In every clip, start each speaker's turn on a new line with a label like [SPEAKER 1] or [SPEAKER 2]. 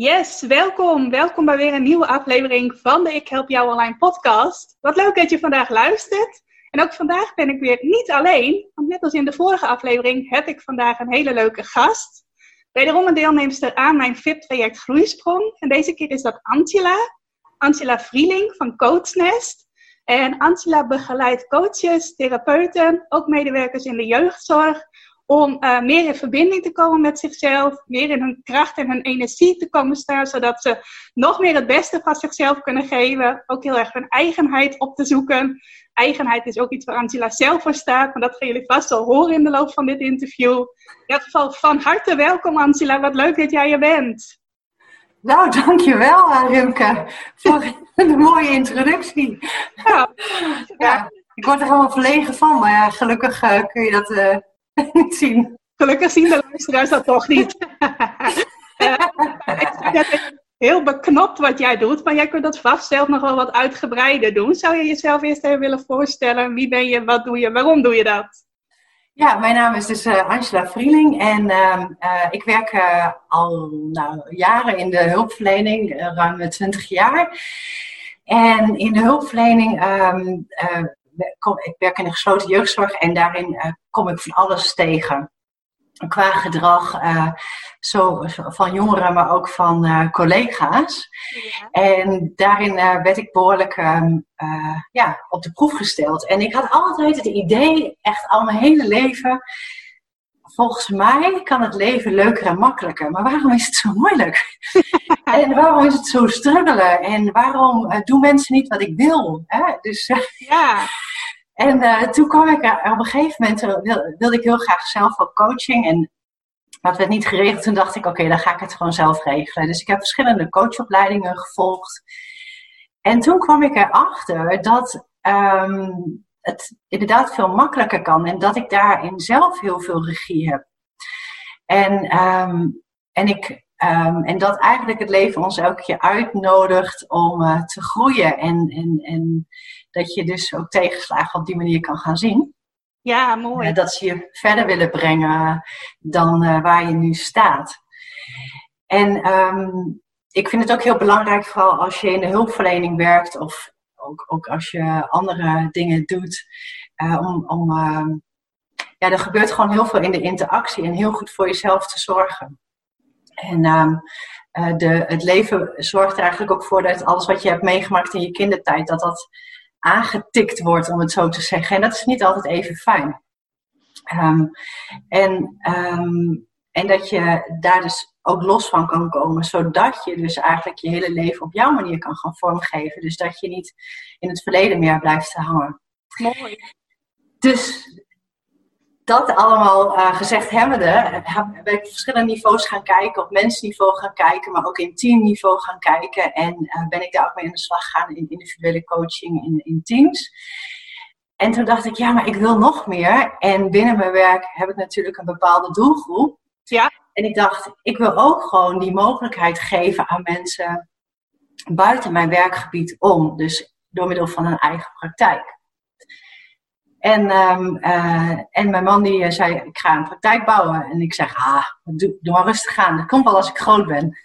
[SPEAKER 1] Yes, welkom. Welkom bij weer een nieuwe aflevering van de Ik Help Jou Online podcast. Wat leuk dat je vandaag luistert. En ook vandaag ben ik weer niet alleen, want net als in de vorige aflevering heb ik vandaag een hele leuke gast. Wederom een deelnemster aan mijn VIP-traject Groeisprong. En deze keer is dat Angela. Angela Vrieling van Coachnest. En Angela begeleidt coaches, therapeuten, ook medewerkers in de jeugdzorg om uh, meer in verbinding te komen met zichzelf, meer in hun kracht en hun energie te komen staan, zodat ze nog meer het beste van zichzelf kunnen geven. Ook heel erg hun eigenheid op te zoeken. Eigenheid is ook iets waar Angela zelf voor staat, maar dat gaan jullie vast al horen in de loop van dit interview. In ieder geval van harte welkom Angela, wat leuk dat jij er bent.
[SPEAKER 2] Nou, dankjewel Rimke voor een mooie introductie. Ja, ja. ik word er helemaal verlegen van, maar ja, gelukkig uh, kun je dat... Uh, niet zien.
[SPEAKER 1] Gelukkig zien de luisteraars dat toch niet. heel beknopt wat jij doet, maar jij kunt dat vast zelf nog wel wat uitgebreider doen. Zou je jezelf eerst even willen voorstellen? Wie ben je, wat doe je, waarom doe je dat?
[SPEAKER 2] Ja, mijn naam is dus uh, Angela Vrieling en uh, uh, ik werk al nou, jaren in de hulpverlening, ruim 20 jaar. En in de hulpverlening um, kom, ik werk in een gesloten jeugdzorg en daarin uh, kom ik van alles tegen. Qua gedrag, uh, zo, van jongeren, maar ook van uh, collega's. Ja. En daarin werd ik behoorlijk um, ja, op de proef gesteld. En ik had altijd het idee, echt al mijn hele leven, volgens mij kan het leven leuker en makkelijker. Maar waarom is het zo moeilijk? en waarom is het zo struggelen? En waarom doen mensen niet wat ik wil? Hè? Dus, ja. En uh, toen kwam ik op een gegeven moment, wil, wilde ik heel graag zelf ook coaching. En dat werd niet geregeld. Toen dacht ik, oké, dan ga ik het gewoon zelf regelen. Dus ik heb verschillende coachopleidingen gevolgd. En toen kwam ik erachter dat um, het inderdaad veel makkelijker kan. En dat ik daarin zelf heel veel regie heb. En, um, en, ik, um, en dat eigenlijk het leven ons elke keer uitnodigt om uh, te groeien. En, en, en dat je dus ook tegenslagen op die manier kan gaan zien.
[SPEAKER 1] Ja, mooi.
[SPEAKER 2] Uh, dat ze je verder willen brengen dan uh, waar je nu staat. En um, ik vind het ook heel belangrijk, vooral als je in de hulpverlening werkt of ook, ook als je andere dingen doet, uh, om, om ja, er gebeurt gewoon heel veel in de interactie en heel goed voor jezelf te zorgen. En um, uh, de, het leven zorgt er eigenlijk ook voor dat alles wat je hebt meegemaakt in je kindertijd, dat dat aangetikt wordt, om het zo te zeggen. En dat is niet altijd even fijn. Um, en, um, en dat je daar dus ook los van kan komen, zodat je dus eigenlijk je hele leven op jouw manier kan gaan vormgeven. Dus dat je niet in het verleden meer blijft hangen.
[SPEAKER 1] Mooi.
[SPEAKER 2] Dus dat allemaal uh, gezegd hebbende, ben ik op verschillende niveaus gaan kijken, op mensniveau gaan kijken, maar ook in teamniveau gaan kijken. En uh, ben ik daar ook mee aan de slag gegaan in individuele coaching in, in teams. En toen dacht ik, ja, maar ik wil nog meer. En binnen mijn werk heb ik natuurlijk een bepaalde doelgroep.
[SPEAKER 1] Ja.
[SPEAKER 2] En ik dacht, ik wil ook gewoon die mogelijkheid geven aan mensen buiten mijn werkgebied om. Dus door middel van een eigen praktijk. En, um, uh, en mijn man die zei, ik ga een praktijk bouwen. En ik zeg, ah, doe, doe maar rustig aan. Dat komt wel als ik groot ben.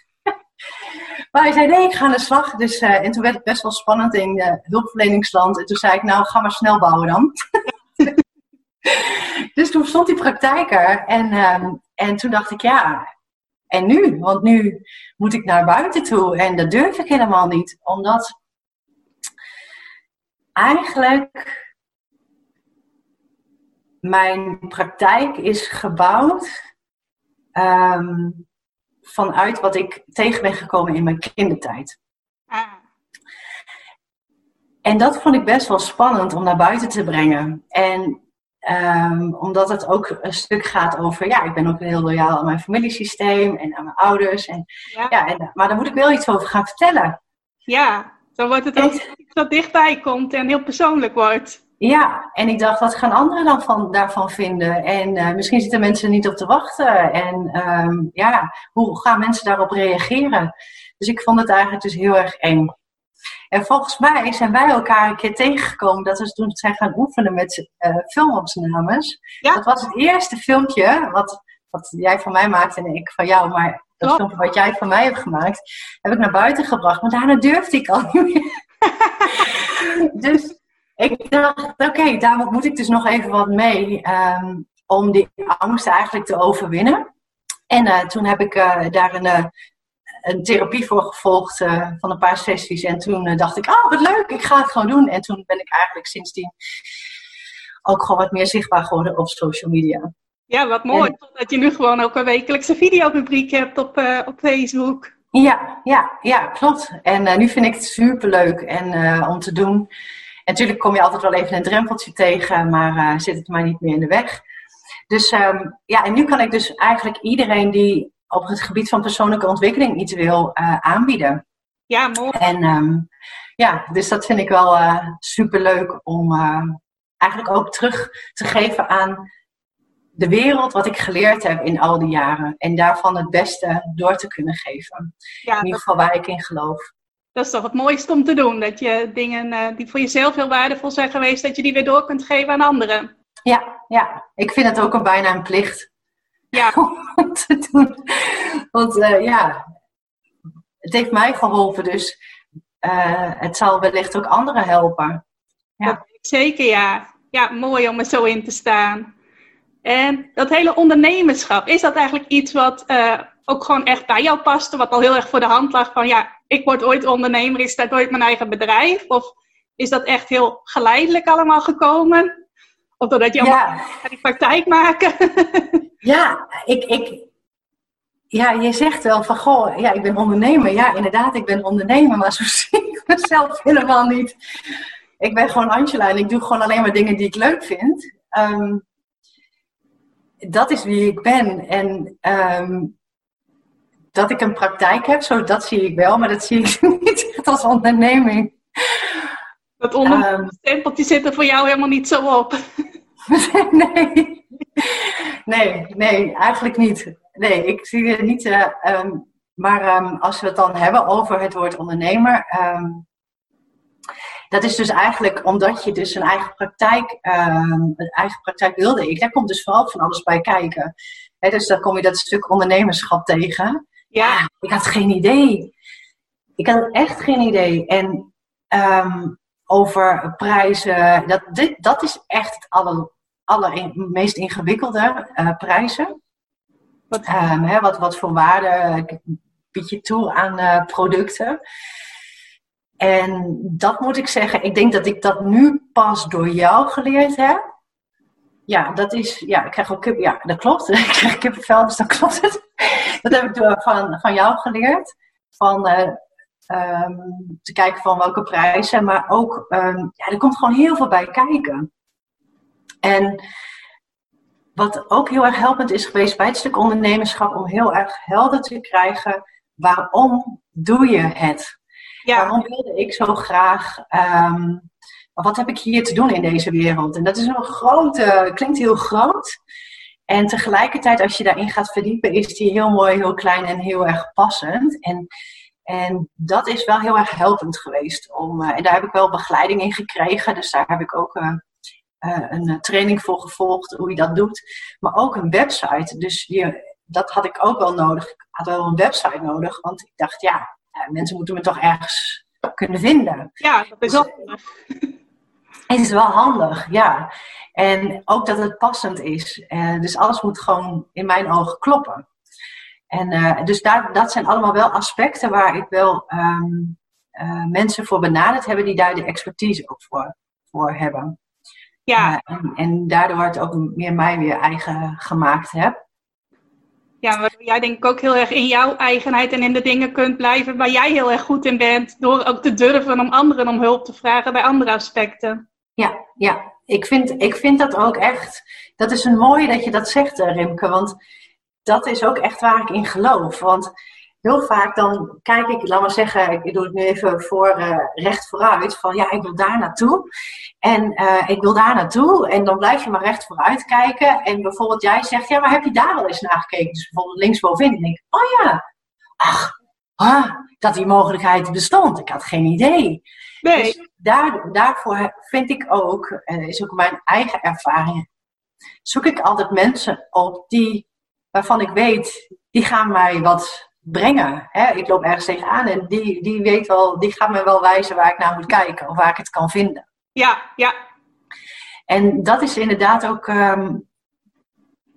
[SPEAKER 2] maar hij zei, nee, ik ga aan de slag. Dus, uh, en toen werd het best wel spannend in hulpverleningsland. En toen zei ik, nou, ga maar snel bouwen dan. dus toen stond die praktijk er. En, um, en toen dacht ik, ja, en nu? Want nu moet ik naar buiten toe. En dat durf ik helemaal niet. Omdat eigenlijk mijn praktijk is gebouwd um, vanuit wat ik tegen ben gekomen in mijn kindertijd. Ah. En dat vond ik best wel spannend om naar buiten te brengen. En Ehm, omdat het ook een stuk gaat over, ja, ik ben ook heel loyaal aan mijn familiesysteem en aan mijn ouders. En, ja. en, maar daar moet ik wel iets over gaan vertellen.
[SPEAKER 1] Ja, dan wordt het ook iets wat dichtbij komt en heel persoonlijk wordt.
[SPEAKER 2] Ja, en ik dacht, wat gaan anderen dan van, daarvan vinden? En uh, misschien zitten mensen niet op te wachten. En ehm, ja, hoe gaan mensen daarop reageren? Dus ik vond het eigenlijk dus heel erg eng. En volgens mij zijn wij elkaar een keer tegengekomen dat we toen zijn gaan oefenen met uh, filmopnames. Ja. Dat was het eerste filmpje wat, wat jij van mij maakte en ik van jou. Maar dat filmpje wat jij van mij hebt gemaakt, heb ik naar buiten gebracht. Maar daarna durfde ik al niet meer. dus ik dacht, oké, daar moet ik dus nog even wat mee. Um, om die angst eigenlijk te overwinnen. En uh, toen heb ik uh, daar een, uh, een therapie voor gevolgd van een paar sessies. En toen dacht ik, oh wat leuk, ik ga het gewoon doen. En toen ben ik eigenlijk sindsdien ook gewoon wat meer zichtbaar geworden op social media.
[SPEAKER 1] Ja, wat mooi. En, dat je nu gewoon ook een wekelijkse videorubriek hebt op, op Facebook.
[SPEAKER 2] Ja, ja, ja, klopt. En nu vind ik het super leuk en, om te doen. En natuurlijk kom je altijd wel even een drempeltje tegen, maar uh, zit het maar niet meer in de weg. Dus um, ja, en nu kan ik dus eigenlijk iedereen die op het gebied van persoonlijke ontwikkeling iets wil uh, aanbieden.
[SPEAKER 1] Ja, mooi.
[SPEAKER 2] En um, ja, dus dat vind ik wel uh, super leuk om eigenlijk ook terug te geven aan de wereld wat ik geleerd heb in al die jaren. En daarvan het beste door te kunnen geven. Ja, in ieder geval waar ik in geloof
[SPEAKER 1] dat is toch het mooiste om te doen. Dat je dingen uh, die voor jezelf heel waardevol zijn geweest, dat je die weer door kunt geven aan anderen.
[SPEAKER 2] Ja, ja. ik vind het ook een bijna een plicht. Ja. om te doen. Want uh, ja, het heeft mij geholpen, dus uh, het zal wellicht ook anderen helpen.
[SPEAKER 1] Ja. zeker, ja. Ja, mooi om er zo in te staan. En dat hele ondernemerschap, is dat eigenlijk iets wat ook gewoon echt bij jou paste, wat al heel erg voor de hand lag van ja, ik word ooit ondernemer, ik start ooit mijn eigen bedrijf? Of is dat echt heel geleidelijk allemaal gekomen? Of doordat je ja. gaat die praktijk maken?
[SPEAKER 2] ja, ik, ik, ja, je zegt wel van, goh, ja, ik ben ondernemer. Ja, inderdaad, ik ben ondernemer, maar zo zie ik mezelf helemaal niet. Ik ben gewoon Angela en ik doe gewoon alleen maar dingen die ik leuk vind. Um, dat is wie ik ben. En um, dat ik een praktijk heb, zo dat zie ik wel, maar dat zie ik niet als onderneming.
[SPEAKER 1] Dat ondernemerstempeltje um, zit er voor jou helemaal niet zo op.
[SPEAKER 2] nee. nee, nee, eigenlijk niet. Nee, ik zie het niet. Uh, um, maar um, als we het dan hebben over het woord ondernemer, dat is dus eigenlijk omdat je dus een eigen praktijk, een eigen praktijk wilde ik. Daar komt dus vooral van alles bij kijken. dus dan kom je dat stuk ondernemerschap tegen. Ja, ik had geen idee. Ik had echt geen idee. En um, over prijzen, dat, dit, dat is echt het aller, aller meest ingewikkelde uh, prijzen. Wat? Um, hè, wat, wat voor waarde bied je toe aan uh, producten? En dat moet ik zeggen, ik denk dat ik dat nu pas door jou geleerd heb. Ja, dat is, ja, ik krijg ook kip, ja, dat klopt. ik krijg kippenvel, dus dat klopt het. dat heb ik door van, van jou geleerd. Van uh, um, te kijken van welke prijzen, maar ook, um, ja, er komt gewoon heel veel bij kijken. En wat ook heel erg helpend is geweest bij het stuk ondernemerschap, om heel erg helder te krijgen, waarom doe je het? Ja. Waarom wilde ik zo graag um, wat heb ik hier te doen in deze wereld? En dat is een grote, klinkt heel groot. En tegelijkertijd, als je daarin gaat verdiepen, is die heel mooi, heel klein en heel erg passend. En, en dat is wel heel erg helpend geweest. Om, uh, en daar heb ik wel begeleiding in gekregen. Dus daar heb ik ook uh, uh, een training voor gevolgd, hoe je dat doet. Maar ook een website. Dus je, dat had ik ook wel nodig. Ik had wel een website nodig, want ik dacht, ja, mensen moeten me toch ergens kunnen vinden.
[SPEAKER 1] Ja, dat is ook.
[SPEAKER 2] Het is wel handig, ja. En ook dat het passend is. Uh, dus alles moet gewoon in mijn ogen kloppen. En uh, dus daar, dat zijn allemaal wel aspecten waar ik wel um, uh, mensen voor benaderd hebben die daar de expertise ook voor, voor hebben. Ja. En, en, daardoor het ook meer mij weer eigen gemaakt heb.
[SPEAKER 1] Ja, waardoor jij denk ik ook heel erg in jouw eigenheid en in de dingen kunt blijven waar jij heel erg goed in bent. Door ook te durven om anderen om hulp te vragen bij andere aspecten.
[SPEAKER 2] Ja, ja, ik vind, ik vind dat ook echt. Dat is een mooie dat je dat zegt, eh, Rimke. Want dat is ook echt waar ik in geloof. Want heel vaak dan kijk ik, laat maar zeggen, ik doe het nu even voor uh, recht vooruit. Van ja, ik wil daar naartoe. En uh, ik wil daar naartoe. En dan blijf je maar recht vooruit kijken. En bijvoorbeeld jij zegt, ja, maar heb je daar wel eens naar gekeken? Dus bijvoorbeeld linksbovenin. Dan denk ik, oh ja, ach, ah, dat die mogelijkheid bestond. Ik had geen idee. Nee. Dus daar, daarvoor vind ik ook, en is ook mijn eigen ervaring, zoek ik altijd mensen op die, waarvan ik weet, die gaan mij wat brengen. Hè? Ik loop ergens tegenaan en die, die weet wel, die gaat me wel wijzen waar ik naar moet kijken of waar ik het kan vinden.
[SPEAKER 1] Ja, ja.
[SPEAKER 2] En dat is inderdaad ook um,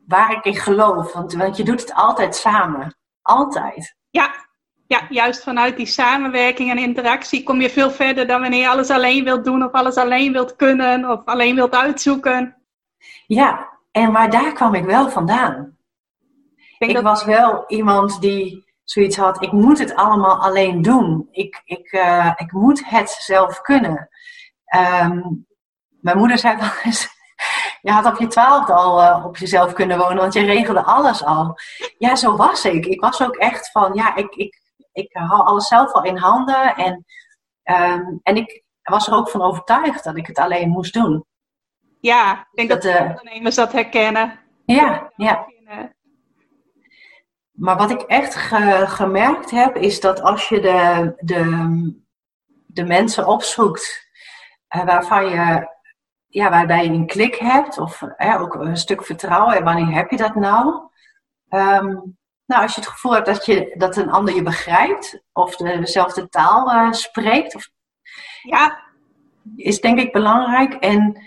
[SPEAKER 2] waar ik in geloof. Want, want je doet het altijd samen. Altijd.
[SPEAKER 1] Ja, ja, juist vanuit die samenwerking en interactie kom je veel verder dan wanneer je alles alleen wilt doen of alles alleen wilt kunnen of alleen wilt uitzoeken.
[SPEAKER 2] Ja, en maar daar kwam ik wel vandaan. Ik, ik was wel iemand die zoiets had, ik moet het allemaal alleen doen. Ik, ik, uh, ik moet het zelf kunnen. Um, mijn moeder zei wel eens, je had op je twaalfde al uh, op jezelf kunnen wonen, want je regelde alles al. Ja, zo was ik. Ik was ook echt van, ja, ik, ik, ik hou alles zelf al in handen. En, um, en ik was er ook van overtuigd dat ik het alleen moest doen.
[SPEAKER 1] Ja, ik denk dat, dat de uh, ondernemers dat herkennen.
[SPEAKER 2] Ja, ja. Maar wat ik echt ge gemerkt heb, is dat als je de, de, de mensen opzoekt uh, waarvan je, ja, waarbij je een klik hebt, of uh, ook een stuk vertrouwen, en wanneer heb je dat nou? Um, nou, als je het gevoel hebt dat, je, dat een ander je begrijpt, of dezelfde taal uh, spreekt, of,
[SPEAKER 1] ja.
[SPEAKER 2] is denk ik belangrijk. En,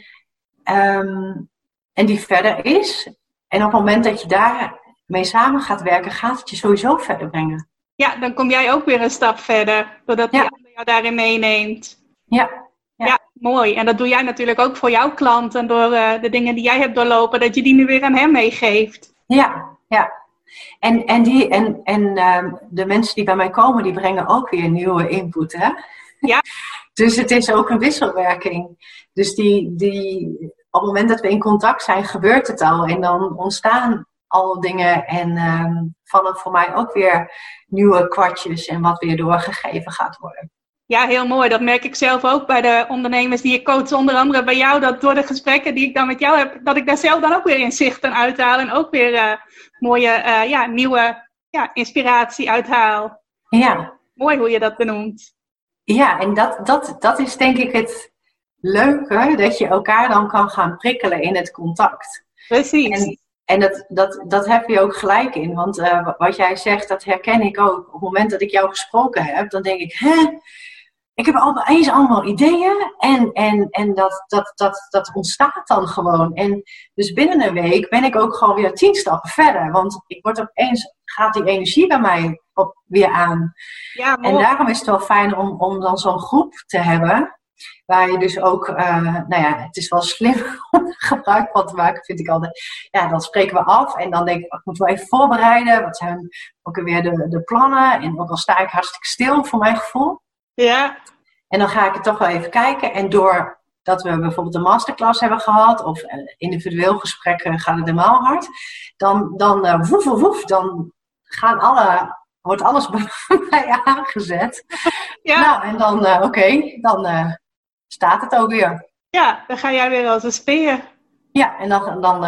[SPEAKER 2] um, en die verder is. En op het moment dat je daarmee samen gaat werken, gaat het je sowieso verder brengen.
[SPEAKER 1] Ja, dan kom jij ook weer een stap verder, doordat ja. die ander jou daarin meeneemt.
[SPEAKER 2] Ja.
[SPEAKER 1] ja. Ja. mooi. En dat doe jij natuurlijk ook voor jouw klanten, door uh, de dingen die jij hebt doorlopen, dat je die nu weer aan hem meegeeft.
[SPEAKER 2] Ja, ja. En, en, die, en, en uh, de mensen die bij mij komen, die brengen ook weer nieuwe input. Hè?
[SPEAKER 1] Ja.
[SPEAKER 2] dus het is ook een wisselwerking. Dus die, die, op het moment dat we in contact zijn, gebeurt het al. En dan ontstaan al dingen en uh, vallen voor mij ook weer nieuwe kwartjes en wat weer doorgegeven gaat worden.
[SPEAKER 1] Ja, heel mooi. Dat merk ik zelf ook bij de ondernemers die ik coach. Onder andere bij jou, dat door de gesprekken die ik dan met jou heb, dat ik daar zelf dan ook weer inzichten uithaal. En ook weer uh, mooie, uh, ja, nieuwe ja, inspiratie uithaal.
[SPEAKER 2] Ja.
[SPEAKER 1] Mooi hoe je dat benoemt.
[SPEAKER 2] Ja, en dat, dat, dat is denk ik het leuke, dat je elkaar dan kan gaan prikkelen in het contact.
[SPEAKER 1] Precies.
[SPEAKER 2] En, en dat, dat, dat heb je ook gelijk in, want uh, wat jij zegt, dat herken ik ook. Op het moment dat ik jou gesproken heb, dan denk ik, hè, ik heb al eens allemaal ideeën en, en, en dat, dat, dat, dat ontstaat dan gewoon. En dus binnen een week ben ik ook gewoon weer tien stappen verder. Want ik word opeens, gaat die energie bij mij op, weer aan.
[SPEAKER 1] Ja,
[SPEAKER 2] en daarom is het wel fijn om, om dan zo'n groep te hebben. Waar je dus ook, uh, nou ja, het is wel slim om gebruik van te maken, vind ik altijd. Ja, dan spreken we af en dan denk ik, ik moet wel even voorbereiden. Wat zijn ook weer de, de plannen? En ook al sta ik hartstikke stil voor mijn gevoel.
[SPEAKER 1] Ja.
[SPEAKER 2] En dan ga ik het toch wel even kijken. En doordat we bijvoorbeeld een masterclass hebben gehad, of individueel gesprekken gaat het helemaal hard, dan, dan uh, woef, woef, woef, dan gaan alle, wordt alles bij mij aangezet. Ja. Nou, en dan, uh, oké, okay, dan uh, staat het ook weer.
[SPEAKER 1] Ja, dan ga jij weer als een speer.
[SPEAKER 2] Ja, en dan, dan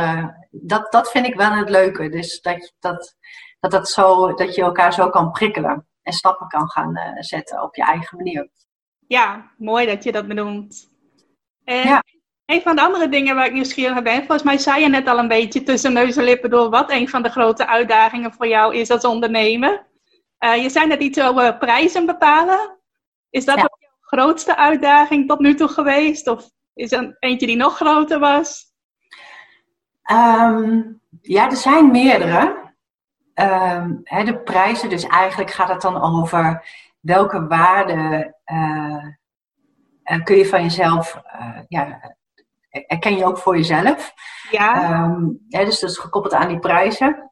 [SPEAKER 2] dat, dat vind ik wel het leuke. Dus dat, dat, dat, dat, zo, dat je elkaar zo kan prikkelen en stappen kan gaan zetten op je eigen manier.
[SPEAKER 1] Ja, mooi dat je dat benoemt. En ja. een van de andere dingen waar ik nieuwsgierig ben, volgens mij zei je net al een beetje tussen neus en lippen door wat een van de grote uitdagingen voor jou is als ondernemer. Uh, je zei net iets over prijzen bepalen. Is dat ook jouw grootste uitdaging tot nu toe geweest? Of is er eentje die nog groter was?
[SPEAKER 2] Um, ja, er zijn meerdere. Um, hè, de prijzen, dus eigenlijk gaat het dan over welke waarde uh, kun je van jezelf, uh, ja, erken je ook voor jezelf.
[SPEAKER 1] Ja.
[SPEAKER 2] Um, dus dat is gekoppeld aan die prijzen.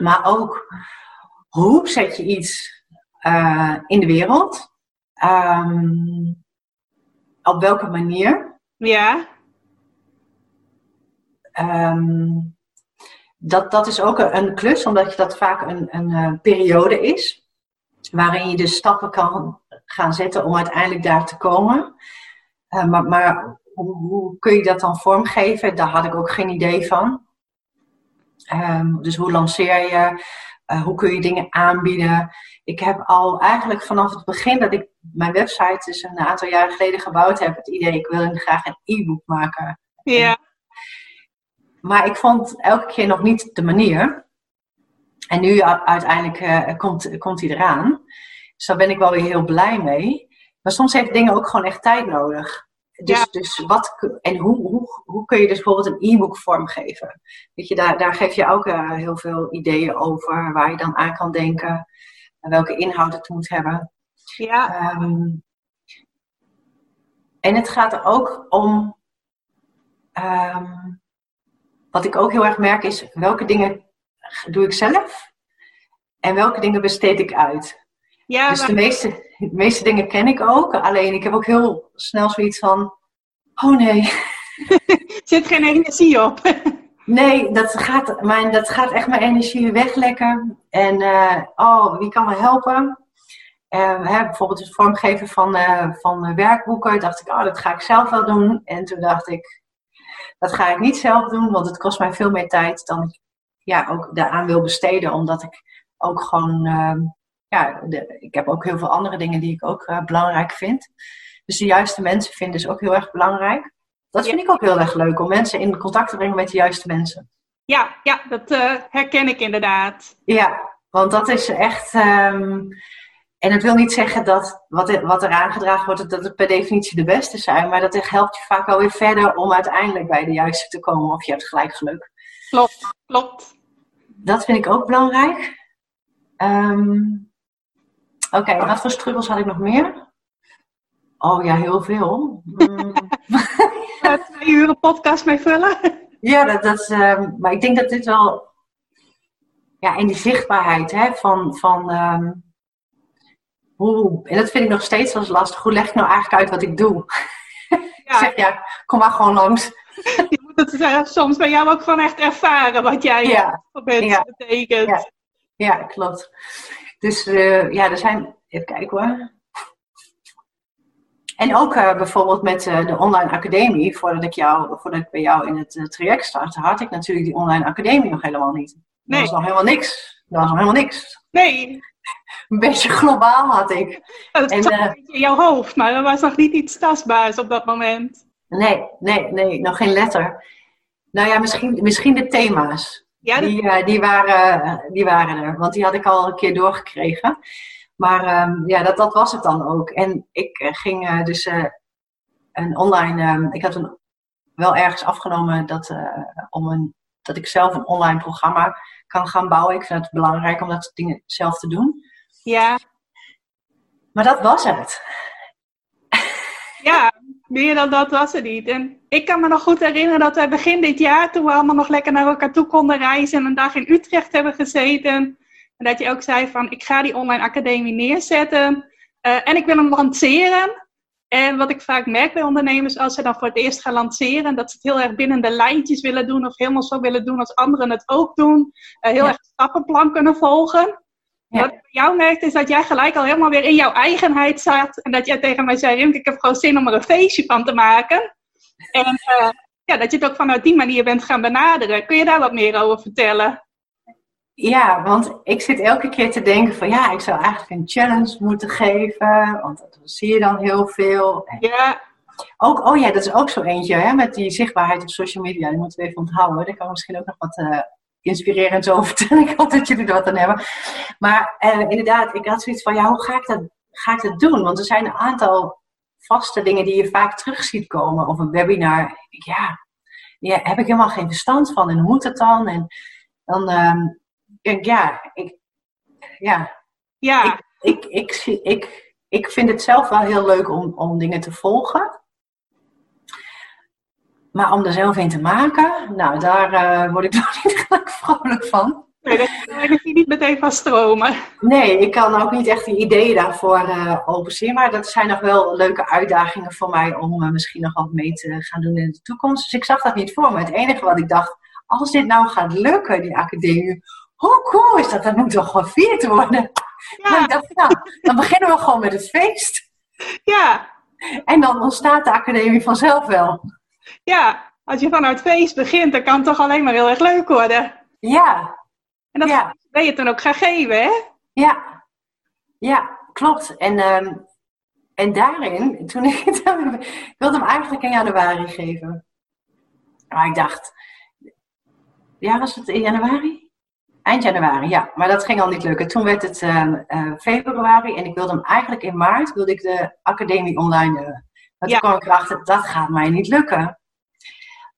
[SPEAKER 2] Maar ook, hoe zet je iets uh, in de wereld? Um, op welke manier?
[SPEAKER 1] Ja.
[SPEAKER 2] ehm, dat, dat is ook een, klus, omdat je dat vaak een, een uh, periode is. Waarin je dus stappen kan gaan zetten om uiteindelijk daar te komen. Uh, maar, maar hoe, kun je dat dan vormgeven? Daar had ik ook geen idee van. Um, dus hoe lanceer je? Uh, hoe kun je dingen aanbieden? Ik heb al eigenlijk vanaf het begin dat ik mijn website dus een aantal jaar geleden gebouwd heb, het idee, ik wil graag een e-book maken.
[SPEAKER 1] Ja.
[SPEAKER 2] Maar ik vond elke keer nog niet de manier. En nu uiteindelijk uh, komt, komt hij eraan. Dus daar ben ik wel weer heel blij mee. Maar soms heeft dingen ook gewoon echt tijd nodig. Dus, ja. dus wat, en hoe, hoe, hoe kun je dus bijvoorbeeld een e-book vormgeven? Weet je, daar, daar geef je ook uh, heel veel ideeën over, waar je dan aan kan denken, en welke inhoud het moet hebben.
[SPEAKER 1] Ja.
[SPEAKER 2] Um, en het gaat er ook om, um, wat ik ook heel erg merk is, welke dingen doe ik zelf en welke dingen besteed ik uit. Ja, dus de, meeste, de meeste dingen ken ik ook. Alleen ik heb ook heel snel zoiets van: oh nee.
[SPEAKER 1] Zit geen energie op.
[SPEAKER 2] nee, dat gaat, mijn, dat gaat echt mijn energie weglekken. En uh, oh, wie kan me helpen? Uh, hè, bijvoorbeeld het vormgeven van, uh, van werkboeken. Dacht ik, oh, dat ga ik zelf wel doen. En toen dacht ik, dat ga ik niet zelf doen, want het kost mij veel meer tijd dan ik ja, ook daaraan wil besteden. Omdat ik ook gewoon ehm, ja, de, ik heb ook heel veel andere dingen die ik ook uh, belangrijk vind. Dus de juiste mensen vinden is ook heel erg belangrijk. Dat vind ik ook heel erg leuk, om mensen in contact te brengen met de juiste mensen.
[SPEAKER 1] Ja, ja dat uh, herken ik inderdaad.
[SPEAKER 2] Ja, want dat is echt. Um, en het wil niet zeggen dat wat, wat er aangedragen wordt, dat het per definitie de beste zijn. Maar dat helpt je vaak wel weer verder om uiteindelijk bij de juiste te komen. Of je hebt gelijk geluk.
[SPEAKER 1] Klopt, klopt.
[SPEAKER 2] Dat vind ik ook belangrijk. Um, Oké, okay, wat voor struggles had ik nog meer? Oh ja, heel veel.
[SPEAKER 1] Mm. Twee uur een podcast mee vullen?
[SPEAKER 2] Ja, dat, dat uh, maar ik denk dat dit wel... Ja, in die zichtbaarheid hè, van... van um, hoe, en dat vind ik nog steeds wel lastig. Hoe leg ik nou eigenlijk uit wat ik doe? Ja. ik zeg ja, kom maar gewoon langs.
[SPEAKER 1] Je moet het uh, soms bij jou ook gewoon echt ervaren wat jij ja. ja. betekent.
[SPEAKER 2] Ja. ja, klopt. Dus uh, ja, er zijn. Even kijken hoor. En ook uh, bijvoorbeeld met uh, de online academie, voordat ik, jou, voordat ik bij jou in het traject startte, had ik natuurlijk die online academie nog helemaal niet. Nee. Dat was nog helemaal niks. Dat was nog helemaal niks.
[SPEAKER 1] Nee.
[SPEAKER 2] Een beetje globaal had ik.
[SPEAKER 1] Dat en, zat in jouw hoofd, maar er was nog niet iets tastbaars op dat moment.
[SPEAKER 2] Nee, nee, nee, nog geen letter. Nou ja, misschien, misschien de thema's. Ja, die, uh, die, waren, die waren er, want die had ik al een keer doorgekregen. Maar um, ja, dat, dat was het dan ook. En ik uh, ging uh, dus een online. Um, ik had een, wel ergens afgenomen dat, om een, dat ik zelf een online programma kan gaan bouwen. Ik vind het belangrijk om dat soort dingen zelf te doen.
[SPEAKER 1] Ja.
[SPEAKER 2] Maar dat was het.
[SPEAKER 1] Ja, meer dan dat was het niet. En ik kan me nog goed herinneren dat wij begin dit jaar, toen we allemaal nog lekker naar elkaar toe konden reizen en een dag in Utrecht hebben gezeten. En dat je ook zei van, ik ga die online academie neerzetten uh, en ik wil hem lanceren. En wat ik vaak merk bij ondernemers, als ze dan voor het eerst gaan lanceren, dat ze het heel erg binnen de lijntjes willen doen of helemaal zo willen doen als anderen het ook doen. Uh, heel erg stappenplan kunnen volgen. Wat ik bij jou merkte is dat jij gelijk al helemaal weer in jouw eigenheid zat. En dat jij tegen mij zei, Rimke, ik heb gewoon zin om er een feestje van te maken. En uh, ja, dat je het ook vanuit die manier bent gaan benaderen. Kun je daar wat meer over vertellen?
[SPEAKER 2] Ja, want ik zit elke keer te denken van ja, ik zou eigenlijk een challenge moeten geven. Want dat zie je dan heel veel.
[SPEAKER 1] Ja.
[SPEAKER 2] Ook, oh ja, dat is ook zo eentje hè, met die zichtbaarheid op social media. Die moeten we even onthouden. Daar kan misschien ook nog wat uh, inspirerend over vertellen. Ik hoop dat jullie er wat aan hebben. Maar uh, inderdaad, ik had zoiets van, ja, hoe ga ik, dat, ga ik dat doen? Want er zijn een aantal vaste dingen die je vaak terug ziet komen. Of een webinar. Ja, ja heb ik helemaal geen verstand van. En hoe moet het dan? En dan um, denk ik, ja, ik, ja.
[SPEAKER 1] ja.
[SPEAKER 2] Ik, ik, ik, ik, ik vind het zelf wel heel leuk om, om dingen te volgen. Maar om er zelf in te maken, nou, daar uh, word ik nog niet gelijk vrolijk van.
[SPEAKER 1] Nee, daar energie niet meteen van stromen.
[SPEAKER 2] Nee, ik kan ook niet echt die ideeën daarvoor uh, overzien. Maar dat zijn nog wel leuke uitdagingen voor mij om uh, misschien nog wat mee te gaan doen in de toekomst. Dus ik zag dat niet voor me. Het enige wat ik dacht, als dit nou gaat lukken, die academie, hoe cool is dat? Dat moet toch gevierd worden? Ja. ik dacht, nou, dan beginnen we gewoon met het feest.
[SPEAKER 1] Ja.
[SPEAKER 2] En dan ontstaat de academie vanzelf wel.
[SPEAKER 1] Ja, als je vanuit feest begint, dan kan het toch alleen maar heel erg leuk worden.
[SPEAKER 2] Ja.
[SPEAKER 1] En dat
[SPEAKER 2] ja.
[SPEAKER 1] ben je dan ook gaan geven, hè?
[SPEAKER 2] Ja. Ja, klopt. En, um, en daarin, toen ik, ik wilde hem eigenlijk in januari geven. Maar ik dacht, ja, was het in januari? Eind januari, ja. Maar dat ging al niet lukken. Toen werd het uh, uh, februari en ik wilde hem eigenlijk in maart, wilde ik de academie online doen. Maar toen kwam ik erachter, dat gaat mij niet lukken.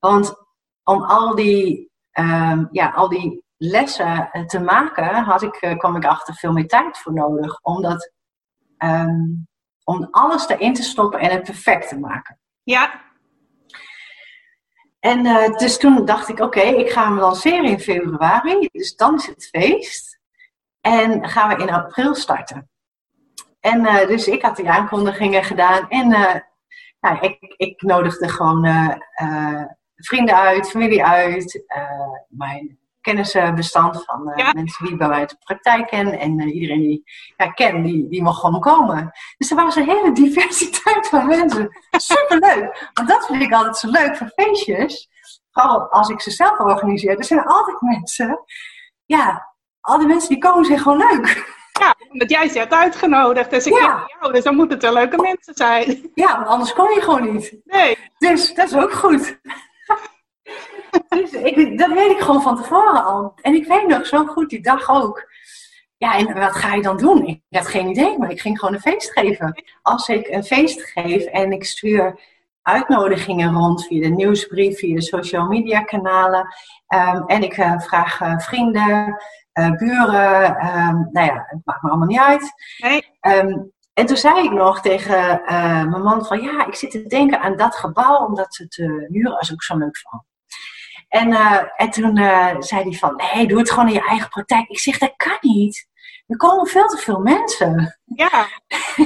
[SPEAKER 2] Want om al die, um, ja, al die lessen te maken, had ik, uh, kwam ik achter veel meer tijd voor nodig. Omdat, um, om alles erin te stoppen en het perfect te maken.
[SPEAKER 1] Ja.
[SPEAKER 2] En uh, dus toen dacht ik, oké, okay, ik ga hem lanceren in februari. Dus dan is het feest. En gaan we in april starten. En uh, dus ik had die aankondigingen gedaan. En uh, nou, ik, ik nodigde gewoon vrienden uit, familie uit. mijn kennisbestand van ja. mensen die bij mij de praktijk kennen. En iedereen die ja, ken, die, die mag gewoon komen. Dus er was een hele diversiteit van mensen. Superleuk. Want dat vind ik altijd zo leuk van feestjes. Vooral als ik ze zelf organiseer. Er zijn altijd mensen. Ja, al die mensen die komen zijn gewoon leuk.
[SPEAKER 1] Ja, omdat jij ze hebt uitgenodigd. Dus ik ja. jou, dus dan moeten het wel leuke mensen zijn.
[SPEAKER 2] Ja, want anders kom je gewoon niet.
[SPEAKER 1] Nee.
[SPEAKER 2] Dus dat is ook goed. Dus ik, dat weet ik gewoon van tevoren al. En ik weet nog zo goed die dag ook. Ja, en wat ga je dan doen? Ik had geen idee, maar ik ging gewoon een feest geven. Als ik een feest geef en ik stuur uitnodigingen rond via de nieuwsbrief, via de social media kanalen. Um, en ik uh, vraag uh, vrienden, uh, buren, um, nou ja, het maakt me allemaal niet uit.
[SPEAKER 1] Nee.
[SPEAKER 2] Um, en toen zei ik nog tegen mijn man van ja, ik zit te denken aan dat gebouw, omdat het huren is ook zo leuk van. En, en toen zei hij van nee, doe het gewoon in je eigen praktijk. Ik zeg dat kan niet. Er komen veel te veel mensen.
[SPEAKER 1] Ja.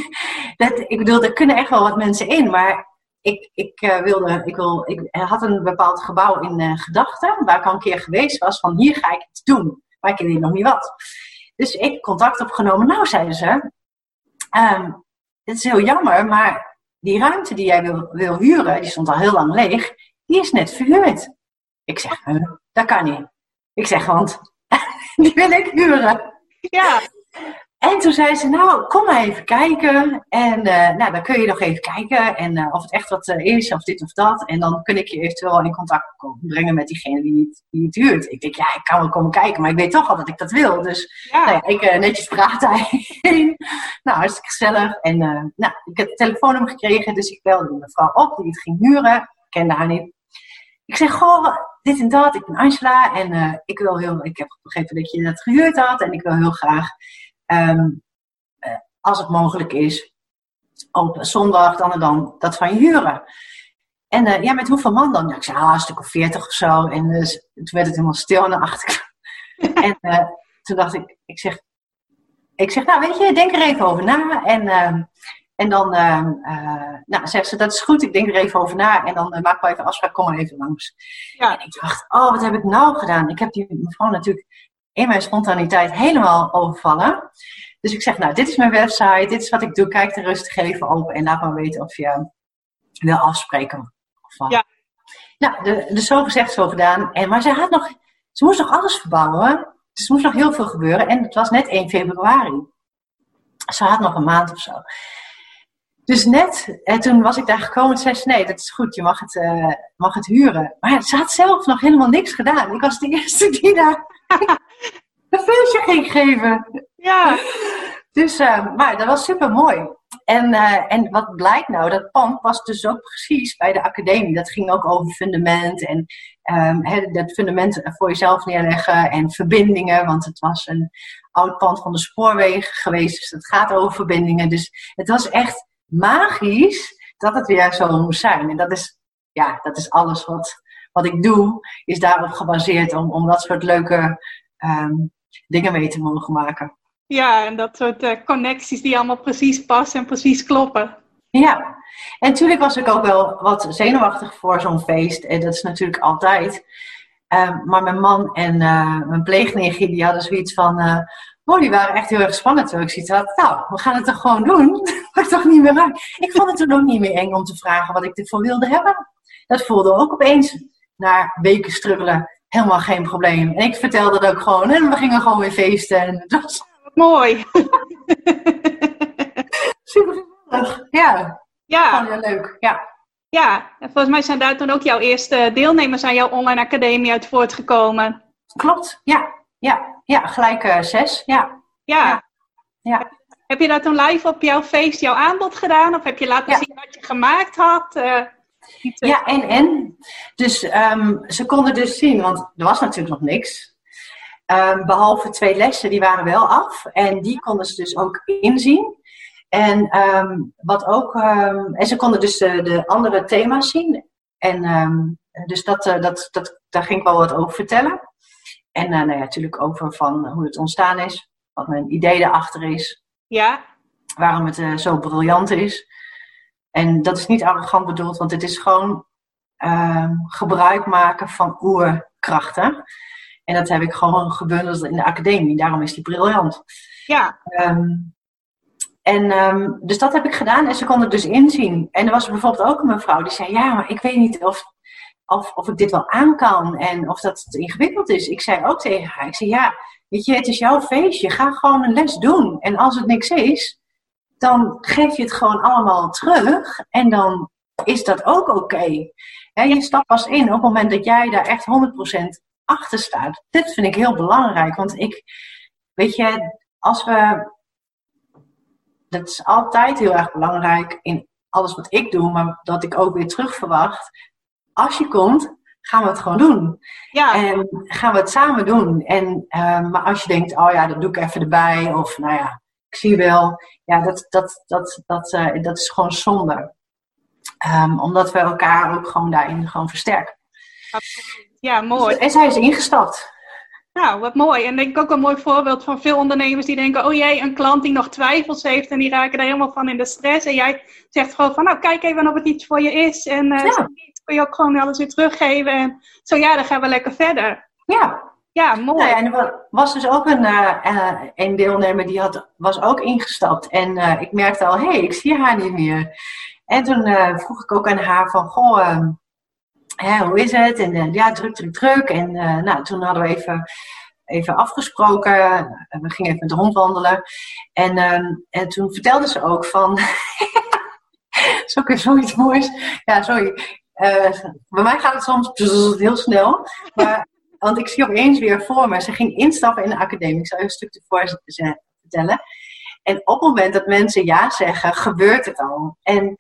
[SPEAKER 2] dat, ik bedoel, er kunnen echt wel wat mensen in, maar ik, ik, uh, wilde, ik, wil, ik had een bepaald gebouw in gedachten, waar ik al een keer geweest was, van hier ga ik iets doen. Maar ik weet nog niet wat. Dus ik contact opgenomen. Nou, zeiden ze, um, het is heel jammer, maar die ruimte die jij wil, wil huren, die stond al heel lang leeg, die is net verhuurd. Ik zeg, dat kan niet. Ik zeg, want die wil ik huren.
[SPEAKER 1] Ja.
[SPEAKER 2] En toen zei ze, nou, kom maar even kijken. En uh, nou, dan kun je nog even kijken en, uh, of het echt wat uh, is, of dit of dat. En dan kun ik je eventueel in contact brengen met diegene die het, die het huurt. Ik denk, ja, ik kan wel komen kijken, maar ik weet toch al dat ik dat wil. Dus
[SPEAKER 1] ja.
[SPEAKER 2] Nou, ik netjes praat daarheen. nou, hartstikke gezellig. En nou, ik heb het telefoonnummer gekregen, dus ik belde de mevrouw op die het ging huren. Ik kende haar niet. Ik zeg, goh, dit en dat, ik ben Angela en ik wil heel, ik heb begrepen dat je dat gehuurd had en ik wil heel graag Um, uh, als het mogelijk is, op zondag dan en dan dat van je huren. En uh, ja, met hoeveel man dan? Ja, ik zei, ah, een stuk of veertig of zo. En uh, toen werd het helemaal stil aan de achterkant. en toen dacht ik, ik zeg, ik zeg, nou weet je, denk er even over na. En, en dan, nou, zegt ze, dat is goed, ik denk er even over na. En dan maak we even afspraak, kom maar even langs.
[SPEAKER 1] Ja.
[SPEAKER 2] En ik dacht, oh, wat heb ik nou gedaan? Ik heb die mevrouw natuurlijk in mijn spontaniteit helemaal overvallen. Dus ik zeg, nou, dit is mijn website, dit is wat ik doe. Kijk er rustig even op en laat me weten of je wil afspreken. Of
[SPEAKER 1] ja.
[SPEAKER 2] Nou, de, de zo gezegd, zo gedaan. En, maar ze had nog, ze moest nog alles verbouwen. Dus er moest nog heel veel gebeuren. En het was net 1 februari. Ze had nog een maand of zo. Dus net, en toen was ik daar gekomen en zei ze, nee, dat is goed, je mag het, uh, mag het huren. Maar ze had zelf nog helemaal niks gedaan. Ik was de eerste die daar een feestje ging geven.
[SPEAKER 1] Ja.
[SPEAKER 2] Dus, uh, maar dat was super mooi. En, uh, en wat blijkt nou, dat pand was dus ook precies bij de academie. Dat ging ook over fundament en um, he, dat fundament voor jezelf neerleggen en verbindingen. Want het was een oud pand van de spoorwegen geweest, dus het gaat over verbindingen. Dus het was echt magisch dat het weer zo moest zijn. En dat is, ja, dat is alles wat, wat ik doe, is daarop gebaseerd om, om dat soort leuke ehm, dingen mee te mogen maken.
[SPEAKER 1] Ja, en dat soort uh, connecties die allemaal precies passen en precies kloppen.
[SPEAKER 2] Ja, en natuurlijk was ik ook wel wat zenuwachtig voor zo'n feest. En dat is natuurlijk altijd. Ehm, maar mijn man en uh, mijn pleegneer die hadden zoiets van... Uh, oh, die waren echt heel erg spannend. Toen ik zoiets had, nou, we gaan het toch gewoon doen. Dat toch niet meer uit. Ik vond het toen ook niet meer eng om te vragen wat ik ervoor wilde hebben. Dat voelde ook opeens, na weken struggelen, helemaal geen probleem. En ik vertelde dat ook gewoon en we gingen gewoon weer feesten. En dat was...
[SPEAKER 1] Mooi.
[SPEAKER 2] Super gezellig, ja.
[SPEAKER 1] Ja.
[SPEAKER 2] Gewoon heel leuk, ja.
[SPEAKER 1] Ja, en volgens mij zijn daar toen ook jouw eerste deelnemers aan jouw online academie uit voortgekomen.
[SPEAKER 2] Klopt, ja. Ja, ja gelijk uh, zes, ja.
[SPEAKER 1] Ja.
[SPEAKER 2] ja.
[SPEAKER 1] Heb je dat toen live op jouw feest jouw aanbod gedaan? Of heb je laten zien wat je gemaakt had? Uh,
[SPEAKER 2] ja, en en. Dus um, ze konden dus zien, want er was natuurlijk nog niks. Um, behalve twee lessen, die waren wel af. En die konden ze dus ook inzien. En, um, wat ook, en ze konden dus de, de andere thema's zien. En dus dat, uh, dat, dat, daar ging ik wel wat over vertellen. En uh, nou ja, natuurlijk over van hoe het ontstaan is. Wat mijn idee erachter is.
[SPEAKER 1] Ja.
[SPEAKER 2] Waarom het uh, zo briljant is. En dat is niet arrogant bedoeld, want het is gewoon gebruik maken van oerkrachten. En dat heb ik gewoon gebundeld in de academie. Daarom is die briljant.
[SPEAKER 1] Ja.
[SPEAKER 2] En um, dus dat heb ik gedaan en ze konden het dus inzien. En er was bijvoorbeeld ook een mevrouw die zei: Ja, maar ik weet niet of, of, of ik dit wel aan kan en of dat het ingewikkeld is. Ik zei ook tegen haar: Ik zei, Ja, weet je, het is jouw feestje. Ga gewoon een les doen. En als het niks is, dan geef je het gewoon allemaal terug. En dan is dat ook oké. Je stapt pas in op het moment dat jij daar echt 100% achter staat. Dit vind ik heel belangrijk. Want ik, weet je, als we dat is altijd heel erg belangrijk in alles wat ik doe, maar dat ik ook weer terug verwacht. Als je komt, gaan we het gewoon doen.
[SPEAKER 1] Ja.
[SPEAKER 2] En gaan we het samen doen. En, uh, maar als je denkt, oh ja, dat doe ik even erbij, of nou ja, ik zie wel, ja, dat, dat, dat, dat, uh, dat is gewoon zonde. Um, omdat we elkaar ook gewoon daarin gewoon versterken.
[SPEAKER 1] Absoluut. Ja, mooi.
[SPEAKER 2] En zij is ingestapt.
[SPEAKER 1] Nou, wat mooi. En denk ik ook een mooi voorbeeld van veel ondernemers die denken: oh jee, een klant die nog twijfels heeft en die raken er helemaal van in de stress. En jij zegt gewoon van: nou, kijk even of het iets voor je is. En uh, ja. Kun je ook gewoon alles weer teruggeven. En zo ja, dan gaan we lekker verder.
[SPEAKER 2] Ja.
[SPEAKER 1] Ja, mooi.
[SPEAKER 2] Nou ja, en er was dus ook een, uh, een deelnemer die had, was ook ingestapt. En uh, ik merkte al: hé, hey, ik zie haar niet meer. En toen vroeg ik ook aan haar van: goh. Ehm, Hè, hoe is het? En ja, druk, druk, druk. En nou, toen hadden we even, even afgesproken. We gingen even met de hond wandelen. En, uh, en toen vertelde ze ook van... dat is ook weer zoiets moois. Ja, sorry. Bij mij gaat het soms heel snel. Maar, want ik zie opeens weer voor me. Ze ging instappen in de academie. Ik zal even een stuk ervoor vertellen. En op het moment dat mensen ja zeggen, gebeurt het al. En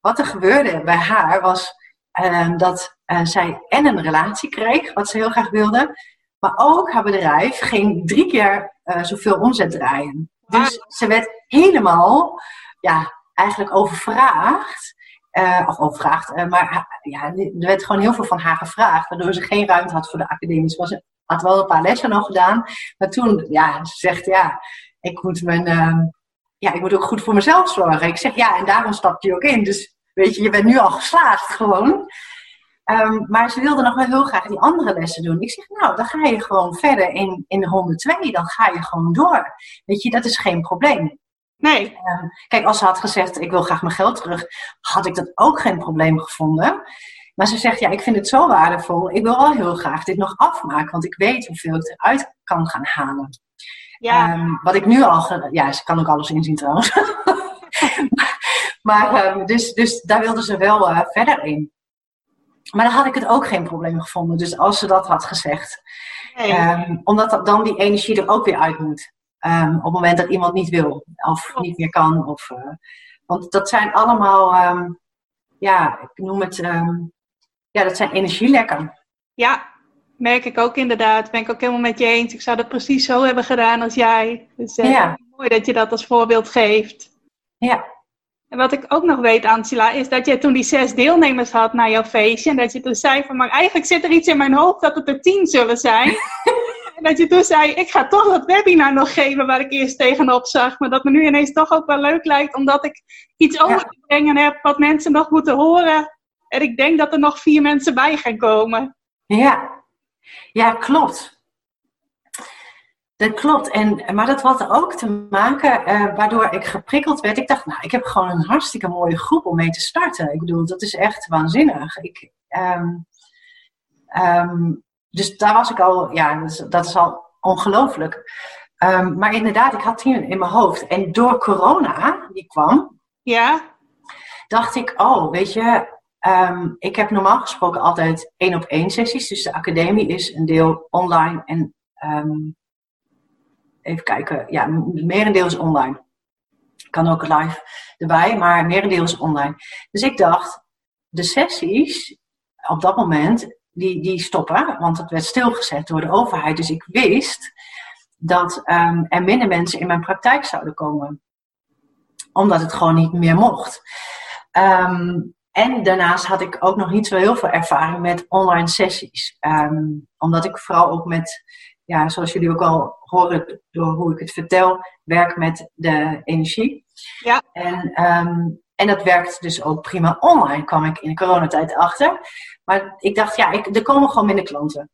[SPEAKER 2] wat er gebeurde bij haar was uh, dat uh, zij en een relatie kreeg, wat ze heel graag wilde. Maar ook haar bedrijf ging drie keer uh, zoveel omzet draaien. Dus ze werd helemaal, ja, eigenlijk overvraagd. Uh, of overvraagd, maar ja, er werd gewoon heel veel van haar gevraagd. Waardoor ze geen ruimte had voor de academie. Ze had wel een paar lessen nog gedaan. Maar toen, ja, ze zegt, ja, ik moet mijn... ja, ik moet ook goed voor mezelf zorgen. Ik zeg, ja, en daarom stapt je ook in. Dus weet je, je bent nu al geslaagd gewoon. Um, maar ze wilde nog wel heel graag die andere lessen doen. Ik zeg, nou, dan ga je gewoon verder in, in de 102. Dan ga je gewoon door. Weet je, dat is geen probleem.
[SPEAKER 1] Nee.
[SPEAKER 2] Um, kijk, als ze had gezegd, ik wil graag mijn geld terug, had ik dat ook geen probleem gevonden. Maar ze zegt, ja, ik vind het zo waardevol. Ik wil wel heel graag dit nog afmaken, want ik weet hoeveel ik eruit kan gaan halen.
[SPEAKER 1] Ja.
[SPEAKER 2] Um, wat ik nu al, ja, ze kan ook alles inzien trouwens. maar dus, dus daar wilde ze wel uh, verder in. Maar dan had ik het ook geen probleem gevonden. Dus als ze dat had gezegd.
[SPEAKER 1] Nee.
[SPEAKER 2] Um, omdat dan die energie er ook weer uit moet. Um, op het moment dat iemand niet wil. Of niet meer kan. Of, uh, want dat zijn allemaal, um, ja, ik noem het, ja, dat zijn energielekken.
[SPEAKER 1] Ja, merk ik ook inderdaad. Ben ik ook helemaal met je eens. Ik zou dat precies zo hebben gedaan als jij. Dus uh,
[SPEAKER 2] ja.
[SPEAKER 1] mooi dat je dat als voorbeeld geeft.
[SPEAKER 2] Ja,
[SPEAKER 1] en wat ik ook nog weet, Angela, is dat je toen die zes deelnemers had naar jouw feestje. En dat je toen zei van, maar eigenlijk zit er iets in mijn hoofd dat het er tien zullen zijn. En dat je toen zei, ik ga toch dat webinar nog geven waar ik eerst tegenop zag. Maar dat me nu ineens toch ook wel leuk lijkt, omdat ik iets over te brengen heb wat mensen nog moeten horen. En ik denk dat er nog vier mensen bij gaan komen.
[SPEAKER 2] Ja, ja klopt. Dat klopt. En, maar dat had ook te maken uh, waardoor ik geprikkeld werd. Ik dacht, nou, ik heb gewoon een hartstikke mooie groep om mee te starten. Ik bedoel, dat is echt waanzinnig. Ik, um, um, dus daar was ik al, ja, dat is, dat is al ongelooflijk. Um, maar inderdaad, ik had die in mijn hoofd. En door corona, die kwam,
[SPEAKER 1] ja.
[SPEAKER 2] dacht ik, oh, weet je, um, ik heb normaal gesproken altijd één op één sessies. Dus de academie is een deel online en um, even kijken, ja, merendeel is online. Kan ook live erbij, maar merendeel is online. Dus ik dacht, de sessies op dat moment die, die stoppen, want het werd stilgezet door de overheid. Dus ik wist dat um, er minder mensen in mijn praktijk zouden komen, omdat het gewoon niet meer mocht. Um, en daarnaast had ik ook nog niet zo heel veel ervaring met online sessies. Um, omdat ik vooral ook met, ja, zoals jullie ook al horen door hoe ik het vertel, werk met de energie.
[SPEAKER 1] Ja.
[SPEAKER 2] En, um, en dat werkt dus ook prima online, kwam ik in de coronatijd achter. Maar ik dacht, ja, ik, er komen gewoon minder klanten.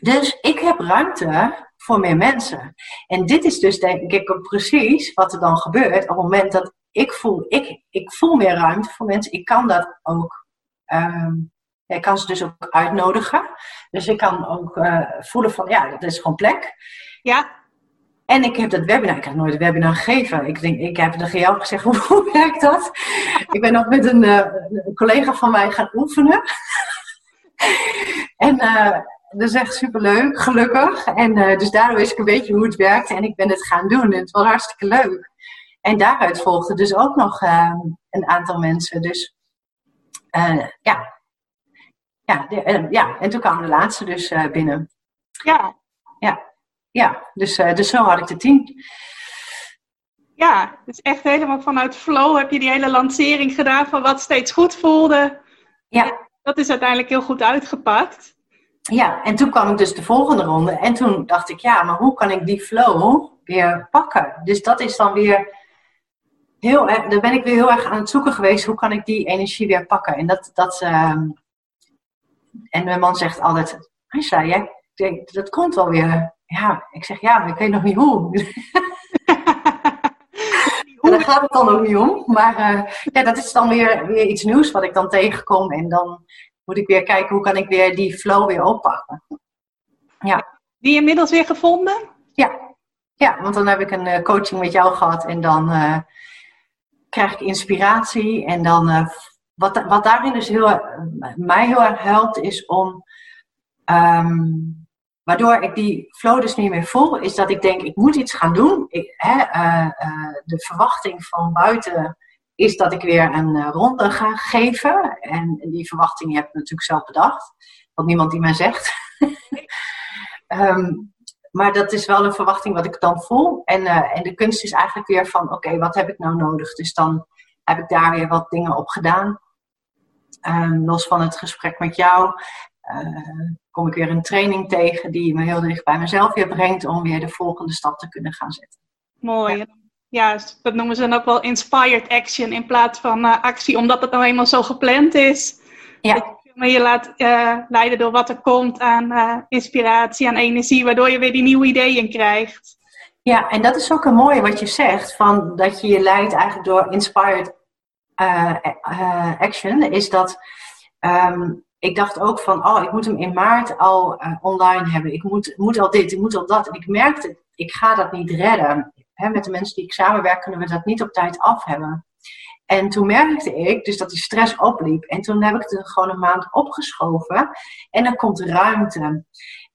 [SPEAKER 2] Dus ik heb ruimte voor meer mensen. En dit is dus denk ik precies wat er dan gebeurt op het moment dat ik voel, ik, ik voel meer ruimte voor mensen. Ik kan dat ook, um, ik kan ze dus ook uitnodigen. Dus ik kan ook uh, voelen van, ja, dat is gewoon plek.
[SPEAKER 1] Ja.
[SPEAKER 2] En ik heb dat webinar, ik heb nooit een webinar gegeven. Ik, denk, ik heb tegen jou gezegd, hoe, hoe werkt dat? ik ben nog met een, uh, een collega van mij gaan oefenen. en uh, dat is echt superleuk, gelukkig. En uh, dus daardoor wist ik een beetje hoe het werkte en ik ben het gaan doen. En het was hartstikke leuk. En daaruit volgden dus ook nog uh, een aantal mensen. Dus ja. Ja, de, ja, en toen kwam de laatste dus binnen.
[SPEAKER 1] Ja.
[SPEAKER 2] Ja, ja. Dus, dus zo had ik de tien.
[SPEAKER 1] Ja, dus echt helemaal vanuit flow heb je die hele lancering gedaan van wat steeds goed voelde.
[SPEAKER 2] Ja.
[SPEAKER 1] Dat is uiteindelijk heel goed uitgepakt.
[SPEAKER 2] Ja, en toen kwam ik dus de volgende ronde. En toen dacht ik, ja, maar hoe kan ik die flow weer pakken? Dus dat is dan weer heel erg, daar ben ik weer heel erg aan het zoeken geweest. Hoe kan ik die energie weer pakken? En dat, dat uh, en mijn man zegt altijd, Aisha, jij, dat komt wel weer. Ja, ik zeg, ja, maar ik weet nog niet hoe. en daar gaat het dan ook niet om. Maar uh, ja, dat is dan weer, weer iets nieuws wat ik dan tegenkom. En dan moet ik weer kijken hoe kan ik weer die flow weer oppakken. Ja.
[SPEAKER 1] Die inmiddels weer gevonden?
[SPEAKER 2] Ja. Ja, want dan heb ik een uh, coaching met jou gehad en dan uh, krijg ik inspiratie. En dan, uh, wat, wat daarin dus heel, mij heel erg helpt, is om, um, waardoor ik die flow dus niet meer voel, is dat ik denk, ik moet iets gaan doen. Ik, hè, de verwachting van buiten is dat ik weer een uh, ronde ga geven. En die verwachting heb ik natuurlijk zelf bedacht. Want niemand die mij zegt. um, maar dat is wel een verwachting wat ik dan voel. En, en de kunst is eigenlijk weer van, oké, wat heb ik nou nodig? Dus dan heb ik daar weer wat dingen op gedaan. Um, los van het gesprek met jou uh, kom ik weer een training tegen die me heel dicht bij mezelf weer brengt om weer de volgende stap te kunnen gaan zetten.
[SPEAKER 1] Mooi. Ja ja, dat noemen ze dan ook wel inspired action in plaats van uh, actie, omdat het nou eenmaal zo gepland is.
[SPEAKER 2] Ja.
[SPEAKER 1] Maar je laat uh, leiden door wat er komt aan uh, inspiratie, aan energie, waardoor je weer die nieuwe ideeën krijgt.
[SPEAKER 2] Ja, en dat is ook een mooie wat je zegt, van dat je je leidt eigenlijk door inspired action, is dat um, ik dacht ook van, oh, ik moet hem in maart al online hebben. Ik moet, moet al dit, ik moet al dat. En ik merkte, ik ga dat niet redden met de mensen die ik samenwerk, kunnen we dat niet op tijd af hebben. En toen merkte ik dus dat die stress opliep. En toen heb ik het gewoon een maand opgeschoven. En dan komt ruimte.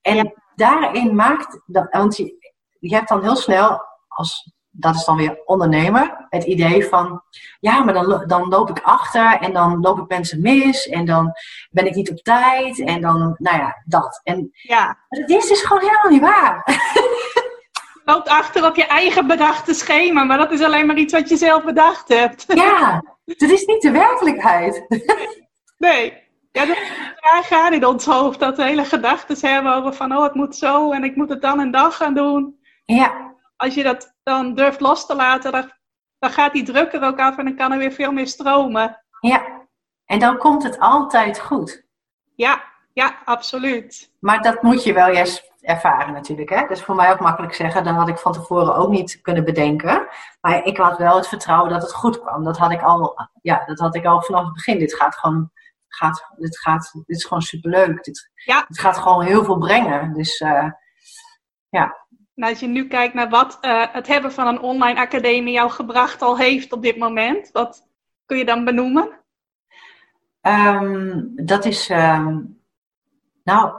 [SPEAKER 2] En daarin maakt, dat, want je, je hebt dan heel snel, als, dat is dan weer ondernemer, het idee van, ja, maar dan, dan loop ik achter en dan loop ik mensen mis en dan ben ik niet op tijd en dan, nou ja, dat. En
[SPEAKER 1] ja.
[SPEAKER 2] dat is dus gewoon helemaal niet waar.
[SPEAKER 1] loopt achter op je eigen bedachte schema, maar dat is alleen maar iets wat je zelf bedacht hebt.
[SPEAKER 2] Ja, dat is niet de werkelijkheid.
[SPEAKER 1] Nee. Ja, dat gaan in ons hoofd. Dat we hele gedachten hebben over van, oh, het moet zo en ik moet het dan en dan gaan doen.
[SPEAKER 2] Ja.
[SPEAKER 1] Als je dat dan durft los te laten, dan, dan gaat die druk er ook af en dan kan er weer veel meer stromen.
[SPEAKER 2] Ja, en dan komt het altijd goed.
[SPEAKER 1] Ja, ja, absoluut.
[SPEAKER 2] Maar dat moet je wel juist ervaren natuurlijk. Hè? Dat is voor mij ook makkelijk zeggen. Dat had ik van tevoren ook niet kunnen bedenken. Maar ik had wel het vertrouwen dat het goed kwam. Dat had ik al, ja, dat had ik al vanaf het begin. Dit gaat gewoon, gaat, dit gaat, dit is gewoon superleuk. Dit,
[SPEAKER 1] ja.
[SPEAKER 2] dit gaat gewoon heel veel brengen. Dus uh, ja.
[SPEAKER 1] Als je nu kijkt naar wat uh, het hebben van een online academie jou gebracht al heeft op dit moment, wat kun je dan benoemen?
[SPEAKER 2] Um, dat is, um, nou,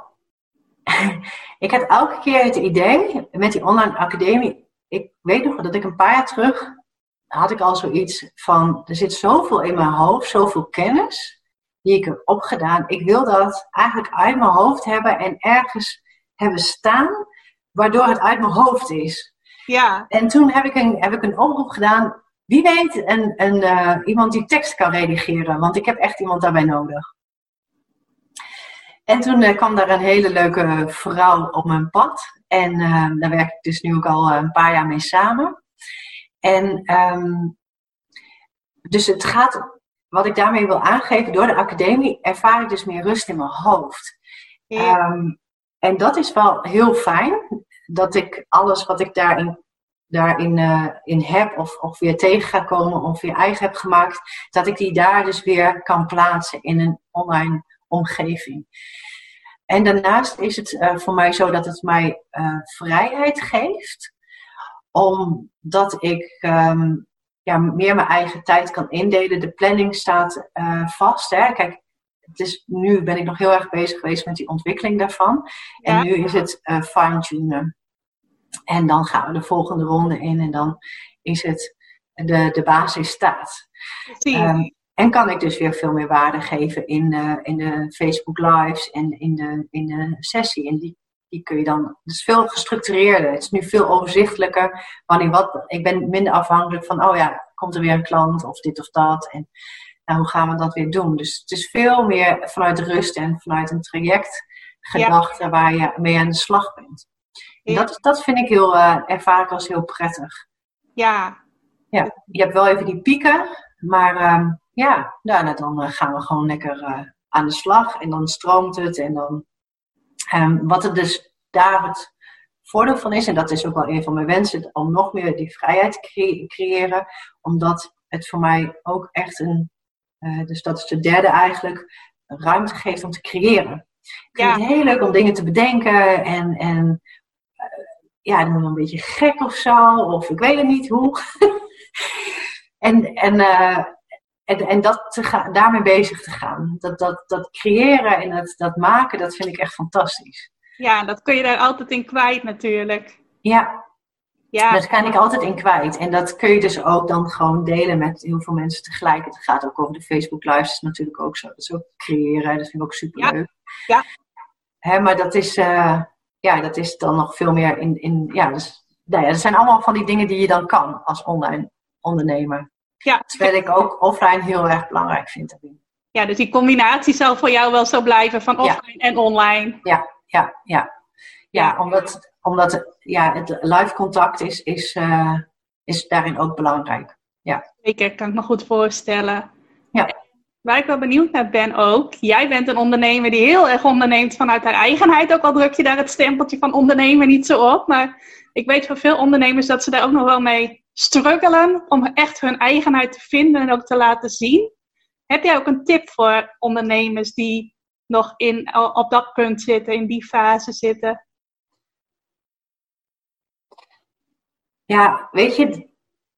[SPEAKER 2] ik had elke keer het idee met die online academie. Ik weet nog dat ik een paar jaar terug had ik al zoiets van: er zit zoveel in mijn hoofd, zoveel kennis die ik heb opgedaan. Ik wil dat eigenlijk uit mijn hoofd hebben en ergens hebben staan, waardoor het uit mijn hoofd is.
[SPEAKER 1] Ja.
[SPEAKER 2] En toen heb ik een, heb ik een oproep gedaan. Wie weet, een, een, uh, iemand die tekst kan redigeren, want ik heb echt iemand daarbij nodig. En toen uh, kwam daar een hele leuke vrouw op mijn pad. En uh, daar werk ik dus nu ook al een paar jaar mee samen. En um, dus het gaat, wat ik daarmee wil aangeven, door de academie ervaar ik dus meer rust in mijn hoofd.
[SPEAKER 1] Ja.
[SPEAKER 2] Um, en dat is wel heel fijn, dat ik alles wat ik daarin, daarin uh, in heb, of, of weer tegen ga komen, of weer eigen heb gemaakt, dat ik die daar dus weer kan plaatsen in een online omgeving. En daarnaast is het uh, voor mij zo dat het mij uh, vrijheid geeft, omdat ik um, ja, meer mijn eigen tijd kan indelen. De planning staat vast. Hè. Kijk, het is, nu ben ik nog heel erg bezig geweest met die ontwikkeling daarvan.
[SPEAKER 1] Ja.
[SPEAKER 2] En nu is het fine-tunen. En dan gaan we de volgende ronde in en dan is het de, de basis staat. Um, en kan ik dus weer veel meer waarde geven in, uh, in de Facebook Lives en in de, in de sessie. En die, die kun je dan. Het is veel gestructureerder. Het is nu veel overzichtelijker. Wanneer wat. Ik ben minder afhankelijk van, oh ja, komt er weer een klant of dit of dat. En nou, hoe gaan we dat weer doen? Dus het is veel meer vanuit rust en vanuit een traject gedachte ja. waar je mee aan de slag bent. En dat, dat vind ik heel, uh, ervaar ik als heel prettig.
[SPEAKER 1] Ja.
[SPEAKER 2] Ja, je hebt wel even die pieken, maar. Um, ja, nou, dan uh, gaan we gewoon lekker uh, aan de slag en dan stroomt het. En dan, um, wat er dus daar het voordeel van is, en dat is ook wel een van mijn wensen, om nog meer die vrijheid te cre creëren, omdat het voor mij ook echt een, uh, dus dat is de derde eigenlijk, ruimte geeft om te creëren. Ik vind het heel leuk om dingen te bedenken en, en ja, dan een beetje gek of zo, of ik weet het niet hoe. en en en, en dat te gaan, daarmee bezig te gaan. Dat, dat, dat creëren en dat, dat maken, dat vind ik echt fantastisch.
[SPEAKER 1] Ja, dat kun je daar altijd in kwijt natuurlijk.
[SPEAKER 2] Ja,
[SPEAKER 1] Ja,
[SPEAKER 2] dat kan ik altijd in kwijt. En dat kun je dus ook dan gewoon delen met heel veel mensen tegelijk. Het gaat ook over de Facebook Lives, natuurlijk ook zo. Dat is ook creëren, dat vind ik ook superleuk.
[SPEAKER 1] Ja.
[SPEAKER 2] Hè, maar dat is, uh, ja, dat is dan nog veel meer in... in ja, dus, nou ja, dat zijn allemaal van die dingen die je dan kan als online ondernemer.
[SPEAKER 1] ja.
[SPEAKER 2] Terwijl ik ook offline heel erg belangrijk vind.
[SPEAKER 1] ja, dus die combinatie zal voor jou wel zo blijven van
[SPEAKER 2] Ja.
[SPEAKER 1] offline en online.
[SPEAKER 2] Ja, ja, ja.
[SPEAKER 1] Ja.
[SPEAKER 2] Ja, omdat, omdat het, ja, het live contact is, is, uh, is daarin ook belangrijk.
[SPEAKER 1] Zeker, kan ik me goed voorstellen.
[SPEAKER 2] Ja.
[SPEAKER 1] Waar ik wel benieuwd naar ben ook, jij bent een ondernemer die heel erg onderneemt vanuit haar eigenheid. Ook al druk je daar het stempeltje van ondernemer niet zo op. Maar ik weet van veel ondernemers dat ze daar ook nog wel mee struggelen om echt hun eigenheid te vinden en ook te laten zien. Heb jij ook een tip voor ondernemers die nog in, op dat punt zitten, in die fase zitten?
[SPEAKER 2] Ja, weet je,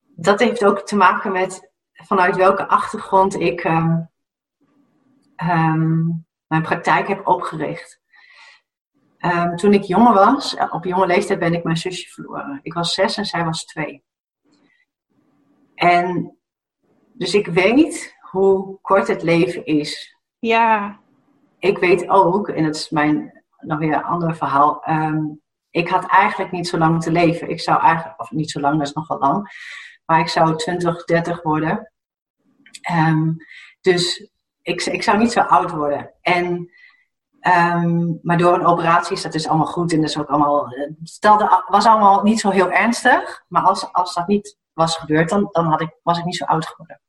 [SPEAKER 2] dat heeft ook te maken met vanuit welke achtergrond ik um, um, mijn praktijk heb opgericht. Um, toen ik jonger was, op jonge leeftijd ben ik mijn zusje verloren. Ik was zes en zij was twee. En dus ik weet hoe kort het leven is.
[SPEAKER 1] Ja,
[SPEAKER 2] Ik weet ook, en dat is mijn nog weer een ander verhaal. Um, ik had eigenlijk niet zo lang te leven. Ik zou eigenlijk, of niet zo lang, dat is nog wel lang. Maar ik zou 20, 30 worden. Um, dus ik, ik zou niet zo oud worden. En, ehm, maar door een operatie is dat dus allemaal goed. En dat is ook allemaal, het was allemaal niet zo heel ernstig. Maar als, als dat niet was gebeurd, dan, dan had ik, was ik niet zo oud geworden.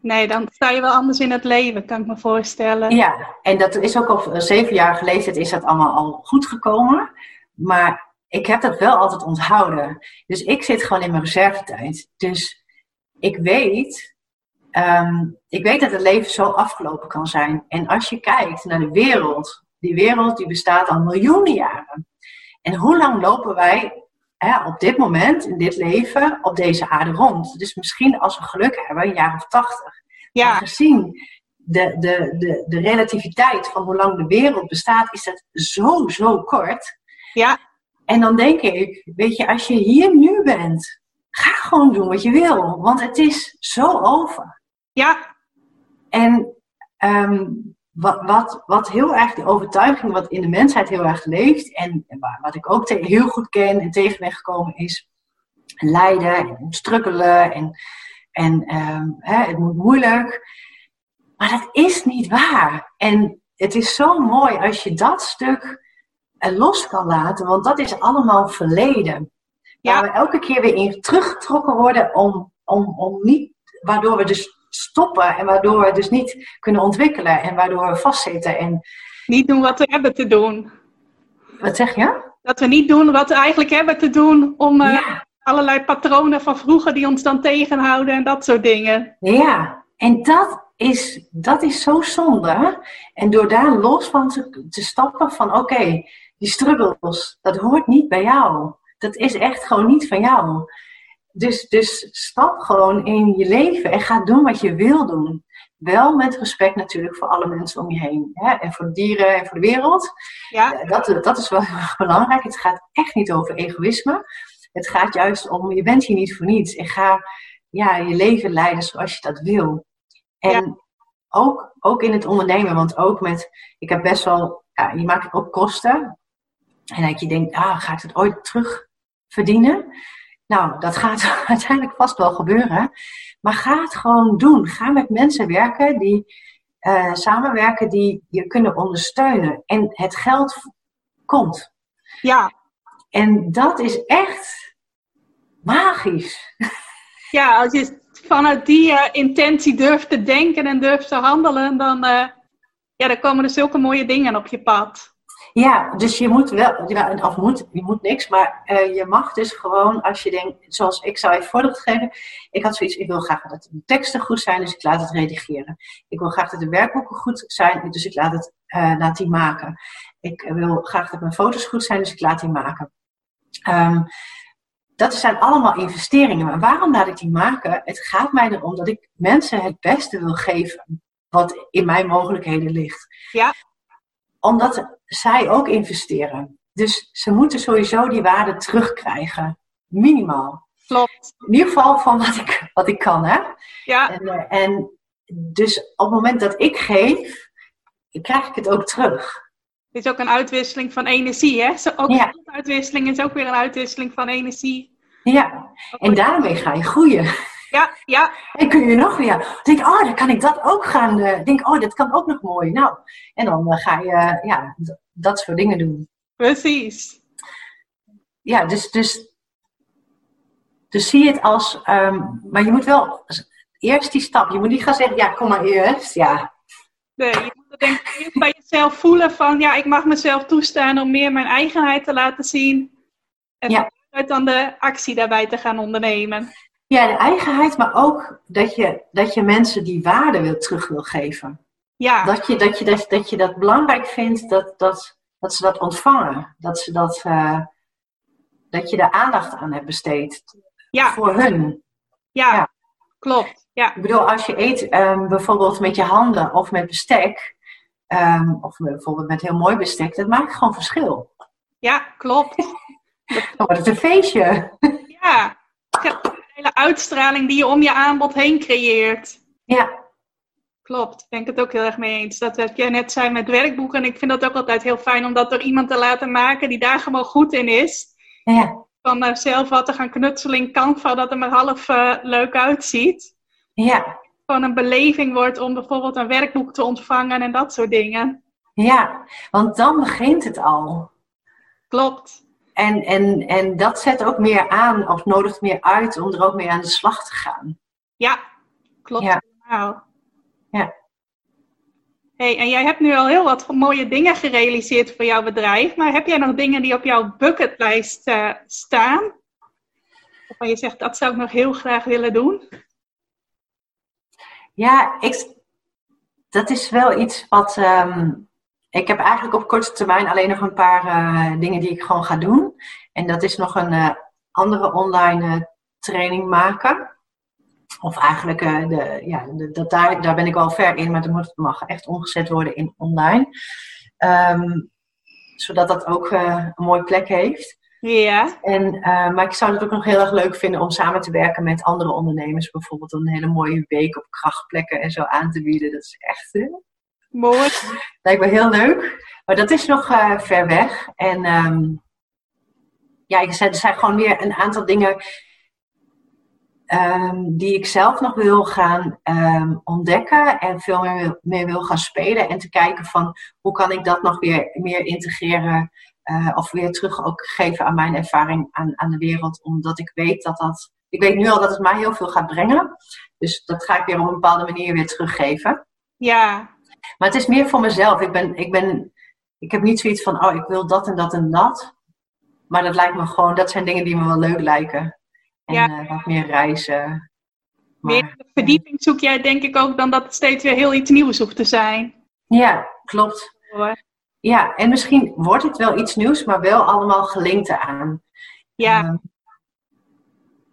[SPEAKER 1] Nee, dan sta je wel anders in het leven, kan ik me voorstellen.
[SPEAKER 2] Ja, en dat is ook al zeven jaar geleden is dat allemaal al goed gekomen. Maar ik heb dat wel altijd onthouden. Dus ik zit gewoon in mijn reservetijd. Dus ik weet, ehm, ik weet dat het leven zo afgelopen kan zijn. En als je kijkt naar de wereld, die wereld die bestaat al miljoenen jaren. En hoe lang lopen wij hè, op dit moment, in dit leven, op deze aarde rond? Dus misschien als we geluk hebben, een jaar of tachtig. Ja. Gezien de, de, de, de relativiteit van hoe lang de wereld bestaat, is dat zo, zo kort.
[SPEAKER 1] Ja.
[SPEAKER 2] En dan denk ik, weet je, als je hier nu bent, ga gewoon doen wat je wil. Want het is zo over.
[SPEAKER 1] Ja.
[SPEAKER 2] En um, wat, wat, wat heel erg die overtuiging, wat in de mensheid heel erg leeft, en, wat ik ook heel goed ken en tegen ben gekomen, is lijden en struggelen en, en um, hè, het moet moeilijk. Maar dat is niet waar. En het is zo mooi als je dat stuk los kan laten, want dat is allemaal verleden. Ja. Waar we elke keer weer in teruggetrokken worden om, om, om niet, waardoor we dus stoppen en waardoor we dus niet kunnen ontwikkelen en waardoor we vastzitten. En...
[SPEAKER 1] Niet doen wat we hebben te doen.
[SPEAKER 2] Wat zeg je?
[SPEAKER 1] Dat we niet doen wat we eigenlijk hebben te doen om uh, allerlei patronen van vroeger die ons dan tegenhouden en dat soort dingen.
[SPEAKER 2] Ja, en dat is, dat is zo zonde. En door daar los van te, te stappen van oké, die struggles, dat hoort niet bij jou. Dat is echt gewoon niet van jou. Dus, dus stap gewoon in je leven en ga doen wat je wil doen. Wel met respect natuurlijk voor alle mensen om je heen. Hè? En voor de dieren en voor de wereld. Ja. Dat, dat is wel heel erg belangrijk. Het gaat echt niet over egoïsme. Het gaat juist om, je bent hier niet voor niets. En ga ja, je leven leiden zoals je dat wil. En ook, ook in het ondernemen, want ook met, ik heb best wel, ja, je maakt ook kosten. En dat je denkt, ah, ga ik het ooit terug verdienen? Nou, dat gaat uiteindelijk vast wel gebeuren. Maar ga het gewoon doen. Ga met mensen werken die uh, samenwerken, die je kunnen ondersteunen. En het geld komt.
[SPEAKER 1] Ja.
[SPEAKER 2] En dat is echt magisch.
[SPEAKER 1] Ja, als je vanuit die uh, intentie durft te denken en durft te handelen, dan, uh, ja, dan komen er zulke mooie dingen op je pad.
[SPEAKER 2] Ja, dus je moet wel, of moet, je moet niks, maar uh, je mag dus gewoon, als je denkt, zoals ik zou even voorbeeld geven, ik had zoiets, ik wil graag dat de teksten goed zijn, dus ik laat het redigeren. Ik wil graag dat de werkboeken goed zijn, dus ik laat, het, uh, die maken. Ik wil graag dat mijn foto's goed zijn, dus ik laat die maken. Um, dat zijn allemaal investeringen. Maar waarom laat ik die maken? Het gaat mij erom dat ik mensen het beste wil geven. Wat in mijn mogelijkheden ligt.
[SPEAKER 1] Ja.
[SPEAKER 2] Omdat zij ook investeren. Dus ze moeten sowieso die waarde terugkrijgen. Minimaal.
[SPEAKER 1] Klopt.
[SPEAKER 2] In ieder geval van wat ik, wat ik kan. Hè?
[SPEAKER 1] Ja.
[SPEAKER 2] En, eh, en dus op het moment dat ik geef, krijg ik het ook terug.
[SPEAKER 1] Het is ook een uitwisseling van energie, hè? Zo, ook ja. uitwisseling is ook weer een uitwisseling van energie.
[SPEAKER 2] Ja, en daarmee ga je groeien.
[SPEAKER 1] Ja, ja.
[SPEAKER 2] En kun je nog weer, denk, oh, dan kan ik dat ook gaan, uh, denk, oh, dat kan ook nog mooi. Nou, en dan uh, ga je, uh, ja, dat soort dingen doen.
[SPEAKER 1] Precies.
[SPEAKER 2] Ja, dus, dus, dus zie het als, um, maar je moet wel eerst die stap, je moet niet gaan zeggen, ja, kom maar eerst, ja.
[SPEAKER 1] Nee, je moet denk ik bij jezelf voelen van, ja, ik mag mezelf toestaan om meer mijn eigenheid te laten zien. En ja. dan de actie daarbij te gaan ondernemen.
[SPEAKER 2] Ja, de eigenheid, maar ook dat je, dat je mensen die waarde wil terug wil geven.
[SPEAKER 1] Ja.
[SPEAKER 2] Dat je dat, je, dat, dat, je dat belangrijk vindt dat, dat, dat ze dat ontvangen. Dat, ze dat, uh, dat je daar aandacht aan hebt besteed.
[SPEAKER 1] Ja.
[SPEAKER 2] Voor hun.
[SPEAKER 1] Ja, ja. klopt. Ja.
[SPEAKER 2] Ik bedoel, als je eet um, bijvoorbeeld met je handen of met bestek, um, of bijvoorbeeld met heel mooi bestek, dat maakt gewoon verschil.
[SPEAKER 1] Ja, klopt.
[SPEAKER 2] Dan wordt het een feestje.
[SPEAKER 1] Ja, hele uitstraling die je om je aanbod heen creëert.
[SPEAKER 2] Ja.
[SPEAKER 1] Klopt, ben ik het ook heel erg mee eens. Dat wat jij net zei met werkboeken. En ik vind dat ook altijd heel fijn om dat door iemand te laten maken die daar gewoon goed in is.
[SPEAKER 2] Ja.
[SPEAKER 1] Van uh, zelf wat te gaan knutselen in Canva, dat er maar half uh, leuk uitziet.
[SPEAKER 2] Ja.
[SPEAKER 1] gewoon een beleving wordt om bijvoorbeeld een werkboek te ontvangen en dat soort dingen.
[SPEAKER 2] Ja, want dan begint het al.
[SPEAKER 1] Klopt.
[SPEAKER 2] En, en, en dat zet ook meer aan of nodigt meer uit om er ook mee aan de slag te gaan.
[SPEAKER 1] Ja, klopt.
[SPEAKER 2] Ja.
[SPEAKER 1] Ja. Hey, en jij hebt nu al heel wat mooie dingen gerealiseerd voor jouw bedrijf, maar heb jij nog dingen die op jouw bucketlijst uh, staan? Waarvan je zegt, dat zou ik nog heel graag willen doen?
[SPEAKER 2] Ja, ik, dat is wel iets wat. Um, ik heb eigenlijk op korte termijn alleen nog een paar uh, dingen die ik gewoon ga doen. En dat is nog een uh, andere online training maken. Of eigenlijk, de, ja, de, dat daar, daar ben ik wel ver in, maar dat moet, mag echt omgezet worden in online. Um, zodat dat ook een mooie plek heeft.
[SPEAKER 1] Ja.
[SPEAKER 2] En, maar ik zou het ook nog heel erg leuk vinden om samen te werken met andere ondernemers. Bijvoorbeeld een hele mooie week op krachtplekken en zo aan te bieden. Dat is echt
[SPEAKER 1] mooi.
[SPEAKER 2] Lijkt me heel leuk. Maar dat is nog ver weg. En um, ja, ik zei, er zijn gewoon weer een aantal dingen Um, die ik zelf nog wil gaan um, ontdekken en veel meer, meer, wil gaan spelen. En te kijken van hoe kan ik dat nog weer meer integreren uh, of weer terug ook geven aan mijn ervaring aan, aan de wereld. Omdat ik weet dat dat, ik weet nu al dat het mij heel veel gaat brengen. Dus dat ga ik weer op een bepaalde manier weer teruggeven.
[SPEAKER 1] Ja.
[SPEAKER 2] Maar het is meer voor mezelf. Ik ben, ik ben, ik heb niet zoiets van, oh ik wil dat en dat en dat. Maar dat lijkt me gewoon, dat zijn dingen die me wel leuk lijken. En ja. uh, wat meer reizen.
[SPEAKER 1] Maar, meer verdieping zoek jij denk ik ook dan dat het steeds weer heel iets nieuws hoeft te zijn.
[SPEAKER 2] Ja, klopt. Ja, en misschien wordt het wel iets nieuws, maar wel allemaal gelinkt aan.
[SPEAKER 1] Ja. Uh,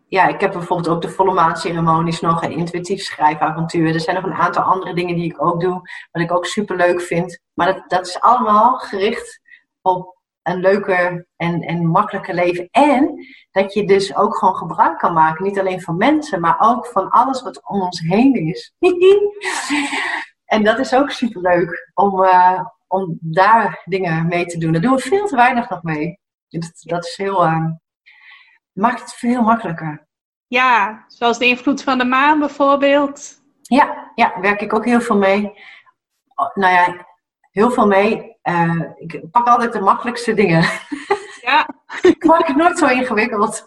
[SPEAKER 2] ja, ik heb bijvoorbeeld ook de volle maanceremonies nog en intuïtief schrijfavontuur. Er zijn nog een aantal andere dingen die ik ook doe, wat ik ook super leuk vind. Maar dat, dat is allemaal gericht op een leuker en, en makkelijker leven. En dat je dus ook gewoon gebruik kan maken. Niet alleen van mensen, maar ook van alles wat om ons heen is. en dat is ook super leuk om, uh, om daar dingen mee te doen. Daar doen we veel te weinig nog mee. Dat, dat is heel, uh, maakt het veel makkelijker.
[SPEAKER 1] Ja, zoals de invloed van de maan bijvoorbeeld.
[SPEAKER 2] Ja, ja, werk ik ook heel veel mee. Nou ja, heel veel mee. Uh, ik pak altijd de makkelijkste dingen.
[SPEAKER 1] Ja.
[SPEAKER 2] ik maak het nooit zo ingewikkeld.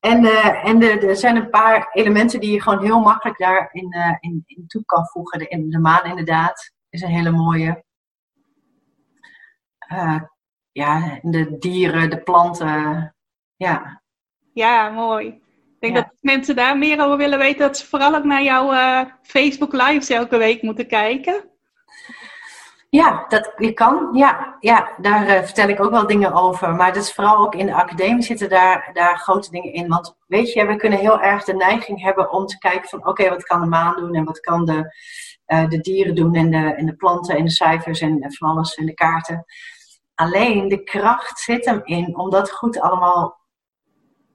[SPEAKER 2] En, uh, en er, er zijn een paar elementen die je gewoon heel makkelijk daarin uh, in, in toe kan voegen. De, in de maan inderdaad is een hele mooie. ja, de dieren, de planten. Ja.
[SPEAKER 1] Ja, mooi. Ik denk ja. dat mensen daar meer over willen weten, dat ze vooral ook naar jouw Facebook Lives elke week moeten kijken.
[SPEAKER 2] Ja, dat je kan. Ja, ja daar uh, vertel ik ook wel dingen over. Maar dat is vooral ook in de academie zitten daar, daar grote dingen in. Want weet je, we kunnen heel erg de neiging hebben om te kijken van... oké, wat kan de maan doen en wat kan de, uh, de dieren doen... En de, en de planten en de cijfers en, en van alles en de kaarten. Alleen de kracht zit hem in om dat goed allemaal...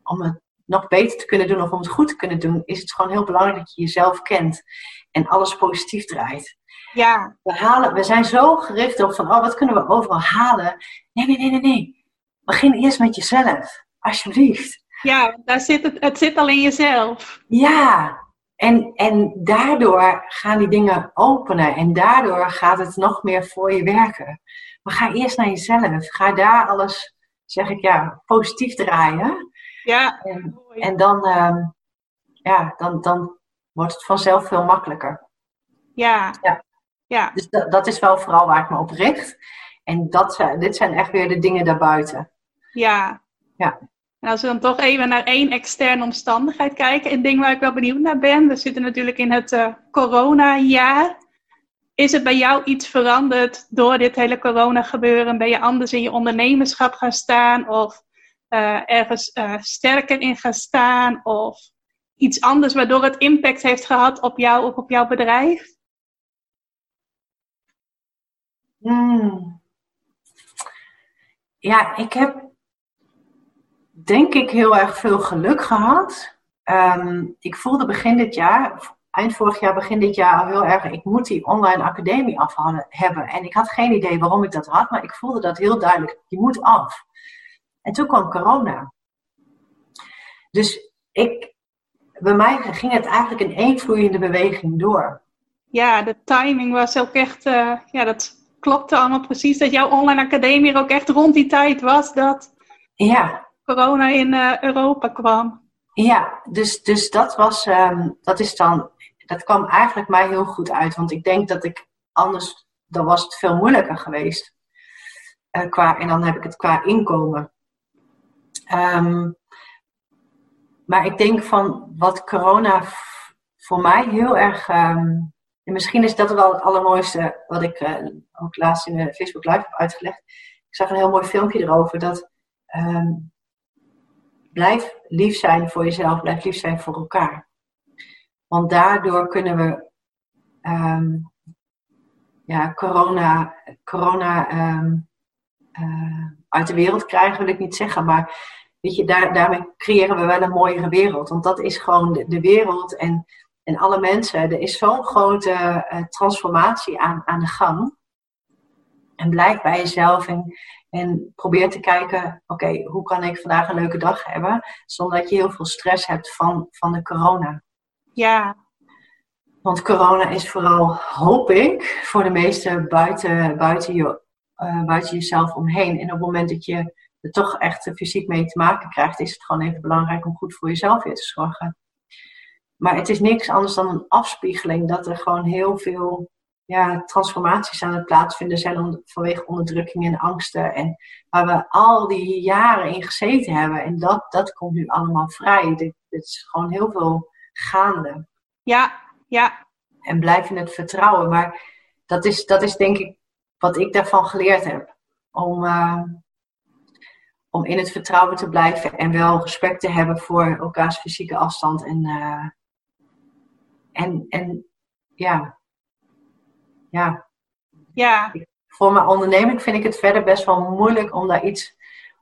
[SPEAKER 2] om het nog beter te kunnen doen of om het goed te kunnen doen... is het gewoon heel belangrijk dat je jezelf kent. En alles positief draait.
[SPEAKER 1] Ja.
[SPEAKER 2] We, halen, we zijn zo gericht op van, oh, wat kunnen we overal halen? Nee, nee, nee, nee, nee. Begin eerst met jezelf. Alsjeblieft.
[SPEAKER 1] Ja, daar zit het, het zit al in jezelf.
[SPEAKER 2] Ja. En, en daardoor gaan die dingen openen. En daardoor gaat het nog meer voor je werken. Maar ga eerst naar jezelf. Ga daar alles, zeg ik ja, positief draaien.
[SPEAKER 1] Ja.
[SPEAKER 2] En, en dan, uh, ja, dan, dan wordt het vanzelf veel makkelijker.
[SPEAKER 1] Ja.
[SPEAKER 2] ja.
[SPEAKER 1] Ja.
[SPEAKER 2] Dus dat, dat is wel vooral waar ik me op richt. En dat, dit zijn echt weer de dingen daarbuiten.
[SPEAKER 1] Ja.
[SPEAKER 2] Ja.
[SPEAKER 1] En als we dan toch even naar één externe omstandigheid kijken, een ding waar ik wel benieuwd naar ben. We zitten natuurlijk in het uh, coronajaar. Is het bij jou iets veranderd door dit hele corona gebeuren? Ben je anders in je ondernemerschap gaan staan? Of uh, ergens uh, sterker in gaan staan? Of iets anders waardoor het impact heeft gehad op jou of op jouw bedrijf?
[SPEAKER 2] Hmm. Ja, ik heb denk ik heel erg veel geluk gehad. Um, ik voelde begin dit jaar, eind vorig jaar, begin dit jaar al heel erg, ik moet die online academie af hebben. En ik had geen idee waarom ik dat had, maar ik voelde dat heel duidelijk, die moet af. En toen kwam corona. Dus ik bij mij ging het eigenlijk in één vloeiende beweging door.
[SPEAKER 1] Ja, de timing was ook echt, uh, ja, dat klopte allemaal precies. Dat jouw online academie ook echt rond die tijd was dat
[SPEAKER 2] ja.
[SPEAKER 1] corona in uh, Europa kwam.
[SPEAKER 2] Ja, dus, dus dat was, um, dat is dan, dat kwam eigenlijk mij heel goed uit. Want ik denk dat ik anders, dan was het veel moeilijker geweest. Uh, qua, en dan heb ik het qua inkomen. Um, maar ik denk van wat corona voor mij heel erg. Um, en misschien is dat wel het allermooiste wat ik uh, ook laatst in de Facebook Live heb uitgelegd. Ik zag een heel mooi filmpje erover dat. Um, blijf lief zijn voor jezelf, blijf lief zijn voor elkaar. Want daardoor kunnen we ja, corona, corona uh, uit de wereld krijgen, wil ik niet zeggen. Maar weet je, daar, daarmee creëren we wel een mooiere wereld. Want dat is gewoon de, de wereld en, en alle mensen. Er is zo'n grote uh, transformatie aan, aan de gang. En blijf bij jezelf en, en probeer te kijken, oké, hoe kan ik vandaag een leuke dag hebben, zonder dat je heel veel stress hebt van, van de corona.
[SPEAKER 1] Ja.
[SPEAKER 2] Want corona is vooral, hoop ik, voor de meesten buiten, buiten, je, uh, buiten jezelf omheen. En op het moment dat je er toch echt fysiek mee te maken krijgt, is het gewoon even belangrijk om goed voor jezelf weer te zorgen. Maar het is niks anders dan een afspiegeling dat er gewoon heel veel ja, transformaties aan het plaatsvinden zijn vanwege onderdrukking en angsten. En waar we al die jaren in gezeten hebben. En dat, dat komt nu allemaal vrij. Dit, is gewoon heel veel gaande.
[SPEAKER 1] Ja, ja.
[SPEAKER 2] En blijf in het vertrouwen. Maar dat is, dat is denk ik wat ik daarvan geleerd heb. Om, uh, om in het vertrouwen te blijven en wel respect te hebben voor elkaars fysieke afstand. En, uh, en, en ja, ja.
[SPEAKER 1] ja.
[SPEAKER 2] Voor mijn onderneming vind ik het verder best wel moeilijk om daar iets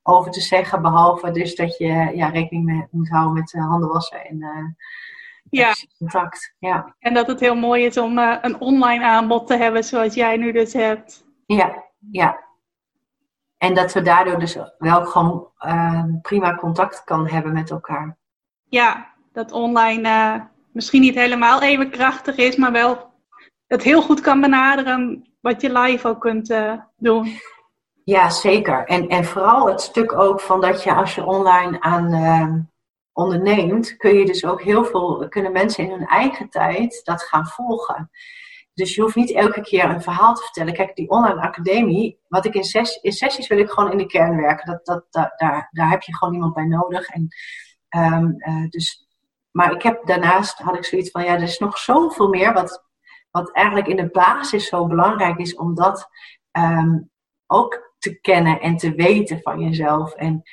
[SPEAKER 2] over te zeggen. Behalve dus dat je ja, rekening mee moet houden met uh, handen wassen en uh,
[SPEAKER 1] ja.
[SPEAKER 2] contact. Ja.
[SPEAKER 1] En dat het heel mooi is om een online aanbod te hebben zoals jij nu dus hebt.
[SPEAKER 2] Ja, ja. En dat we daardoor dus wel gewoon prima contact kan hebben met elkaar.
[SPEAKER 1] Ja, dat online misschien niet helemaal even krachtig is, maar wel het heel goed kan benaderen wat je live ook kunt uh, doen.
[SPEAKER 2] Ja, zeker. En, en vooral het stuk ook van dat je als je online aan onderneemt, kun je dus ook heel veel, kunnen mensen in hun eigen tijd dat gaan volgen. Dus je hoeft niet elke keer een verhaal te vertellen. Kijk, die online academie, wat ik in, ses, in sessies wil ik gewoon in de kern werken. Dat, dat, daar, daar heb je gewoon iemand bij nodig. En, um, uh, dus, maar ik heb daarnaast had ik zoiets van, ja, er is nog zoveel meer wat, wat eigenlijk in de basis zo belangrijk is om dat um, ook te kennen en te weten van jezelf. En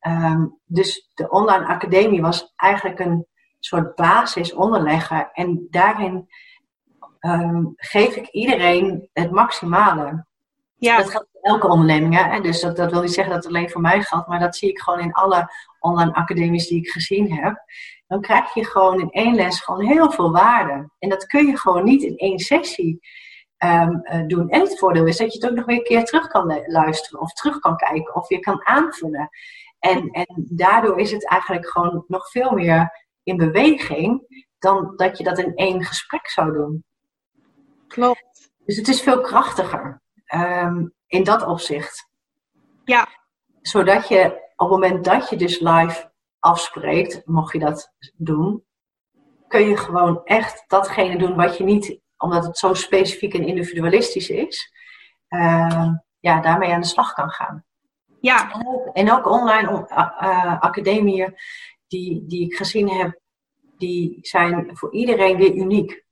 [SPEAKER 2] um, dus de online academie was eigenlijk een soort basis onderleggen. En daarin um, geef ik iedereen het maximale.
[SPEAKER 1] Ja.
[SPEAKER 2] Dat geldt voor elke onderneming. Hè? Dus dat, dat wil niet zeggen dat het alleen voor mij geldt, maar dat zie ik gewoon in alle online academies die ik gezien heb dan krijg je gewoon in één les gewoon heel veel waarde. En dat kun je gewoon niet in één sessie um, uh, doen. En het voordeel is dat je het ook nog weer een keer terug kan luisteren of terug kan kijken of je kan aanvullen. En, en daardoor is het eigenlijk gewoon nog veel meer in beweging dan dat je dat in één gesprek zou doen.
[SPEAKER 1] Klopt.
[SPEAKER 2] Dus het is veel krachtiger um, in dat opzicht.
[SPEAKER 1] Ja.
[SPEAKER 2] Zodat je op het moment dat je dus live afspreekt, mocht je dat doen, kun je gewoon echt datgene doen wat je niet, omdat het zo specifiek en individualistisch is, uh, ja, daarmee aan de slag kan gaan.
[SPEAKER 1] Ja.
[SPEAKER 2] En ook, en ook online uh, academieën die, die ik gezien heb, die zijn voor iedereen weer uniek.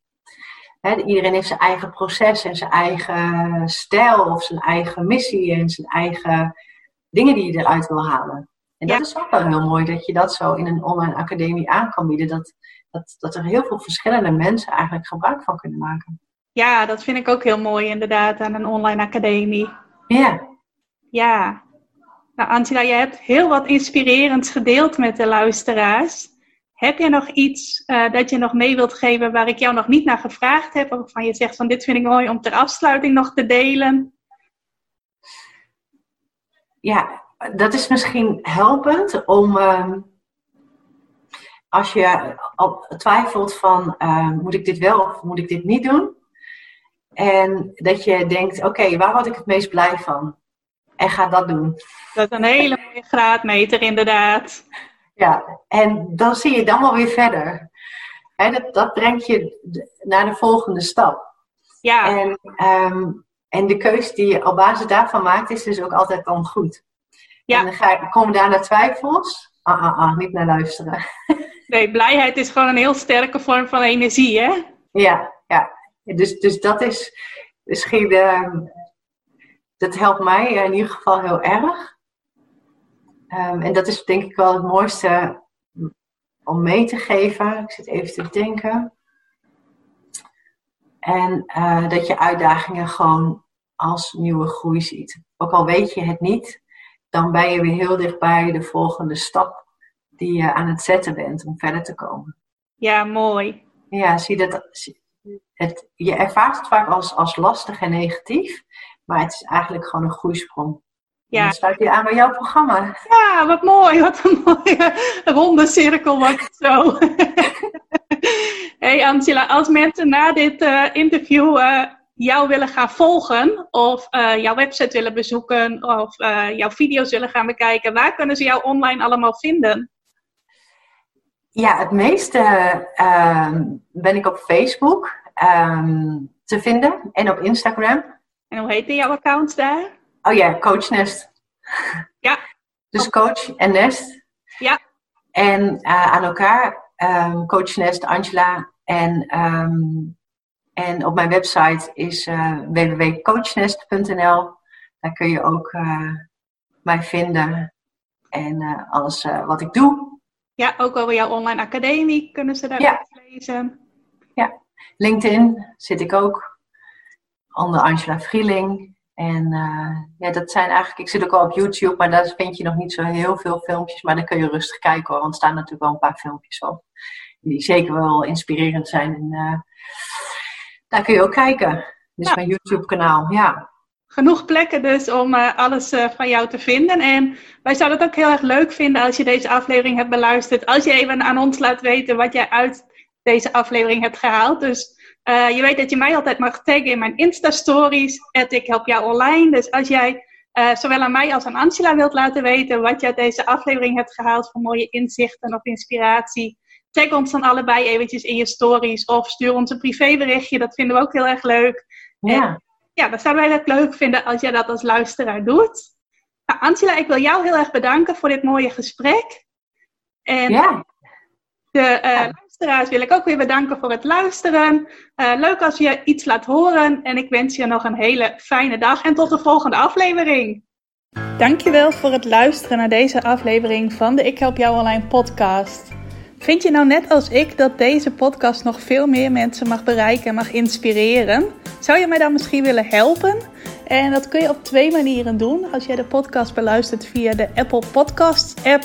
[SPEAKER 2] He, iedereen heeft zijn eigen proces en zijn eigen stijl of zijn eigen missie en zijn eigen dingen die je eruit wil halen. En dat is ook wel heel mooi dat je dat zo in een online academie aan kan bieden. Dat, dat, dat er heel veel verschillende mensen eigenlijk gebruik van kunnen maken.
[SPEAKER 1] Ja, dat vind ik ook heel mooi inderdaad aan een online academie.
[SPEAKER 2] Ja.
[SPEAKER 1] Ja. Nou Angela, je hebt heel wat inspirerends gedeeld met de luisteraars. Heb je nog iets uh, dat je nog mee wilt geven waar ik jou nog niet naar gevraagd heb? Waarvan je zegt van dit vind ik mooi om ter afsluiting nog te delen?
[SPEAKER 2] Ja, dat is misschien helpend om. Uh, als je al twijfelt van uh, moet ik dit wel of moet ik dit niet doen? En dat je denkt, oké, waar word ik het meest blij van? En ga dat doen.
[SPEAKER 1] Dat is een hele mooie graadmeter, inderdaad.
[SPEAKER 2] Ja, en dan zie je dan wel weer verder. dat, dat brengt je naar de volgende stap.
[SPEAKER 1] Ja.
[SPEAKER 2] En, um, en de keuze die je op basis daarvan maakt, is dus ook altijd dan goed. Ja. En dan ga je, komen daar naar twijfels. Ah, ah, ah, niet naar luisteren.
[SPEAKER 1] Nee, blijheid is gewoon een heel sterke vorm van energie, hè?
[SPEAKER 2] Ja, ja. Dus, dus dat is misschien, uh, dat helpt mij in ieder geval heel erg. Um, en dat is denk ik wel het mooiste om mee te geven. Ik zit even te denken. En uh, dat je uitdagingen gewoon als nieuwe groei ziet. Ook al weet je het niet, dan ben je weer heel dichtbij de volgende stap die je aan het zetten bent om verder te komen.
[SPEAKER 1] Ja, mooi.
[SPEAKER 2] Ja, zie dat. Het, je ervaart het vaak als, als lastig en negatief, maar het is eigenlijk gewoon een groeisprong. Ja. dan sluit je aan bij jouw programma.
[SPEAKER 1] Ja, wat mooi. Wat een mooie ronde cirkel wordt het zo. hey Angela, als mensen na dit uh, interview uh, jou willen gaan volgen of uh, jouw website willen bezoeken of jouw video's willen gaan bekijken, waar kunnen ze jou online allemaal vinden?
[SPEAKER 2] Ja, het meeste uh, ben ik op Facebook um, te vinden en op Instagram.
[SPEAKER 1] En hoe heet jouw accounts daar?
[SPEAKER 2] Oh ja, Coach Nest.
[SPEAKER 1] Ja.
[SPEAKER 2] Dus Coach en Nest.
[SPEAKER 1] Ja.
[SPEAKER 2] En uh, aan elkaar, um, Coach Nest, Angela. En, um, en op mijn website is uh, www.coachnest.nl. Daar kun je ook uh, mij vinden en alles wat ik doe.
[SPEAKER 1] Ja, ook over jouw online academie kunnen ze daar ja. lezen.
[SPEAKER 2] Ja, LinkedIn zit ik ook. Onder Angela Vrieling. En uh, ja, dat zijn eigenlijk, ik zit ook al op YouTube, maar daar vind je nog niet zo heel veel filmpjes. Maar dan kun je rustig kijken hoor, want er staan natuurlijk wel een paar filmpjes op. Die zeker wel inspirerend zijn. En uh, daar kun je ook kijken. Dus mijn YouTube kanaal, ja
[SPEAKER 1] genoeg plekken dus om uh, alles van jou te vinden. En wij zouden het ook heel erg leuk vinden als je deze aflevering hebt beluisterd. Als je even aan ons laat weten wat jij uit deze aflevering hebt gehaald. Dus uh, je weet dat je mij altijd mag taggen in mijn Insta-stories. Ik help jou online. Dus als jij zowel aan mij als aan Angela wilt laten weten wat je uit deze aflevering hebt gehaald voor mooie inzichten of inspiratie. Tag ons dan allebei eventjes in je stories of stuur ons een privéberichtje. Dat vinden we ook heel erg leuk.
[SPEAKER 2] Ja
[SPEAKER 1] ja, dat zouden wij het leuk vinden als jij dat als luisteraar doet. Nou, Angela, ik wil jou heel erg bedanken voor dit mooie gesprek. En
[SPEAKER 2] ja.
[SPEAKER 1] de uh, luisteraars wil ik ook weer bedanken voor het luisteren. Uh, leuk als je iets laat horen. En ik wens je nog een hele fijne dag en tot de volgende aflevering. Dankjewel voor het luisteren naar deze aflevering van de Ik Help Jou Online podcast. Vind je nou net als ik dat deze podcast nog veel meer mensen mag bereiken en mag inspireren? Zou je mij dan misschien willen helpen? En dat kun je op twee manieren doen. Als jij de podcast beluistert via de Apple Podcasts app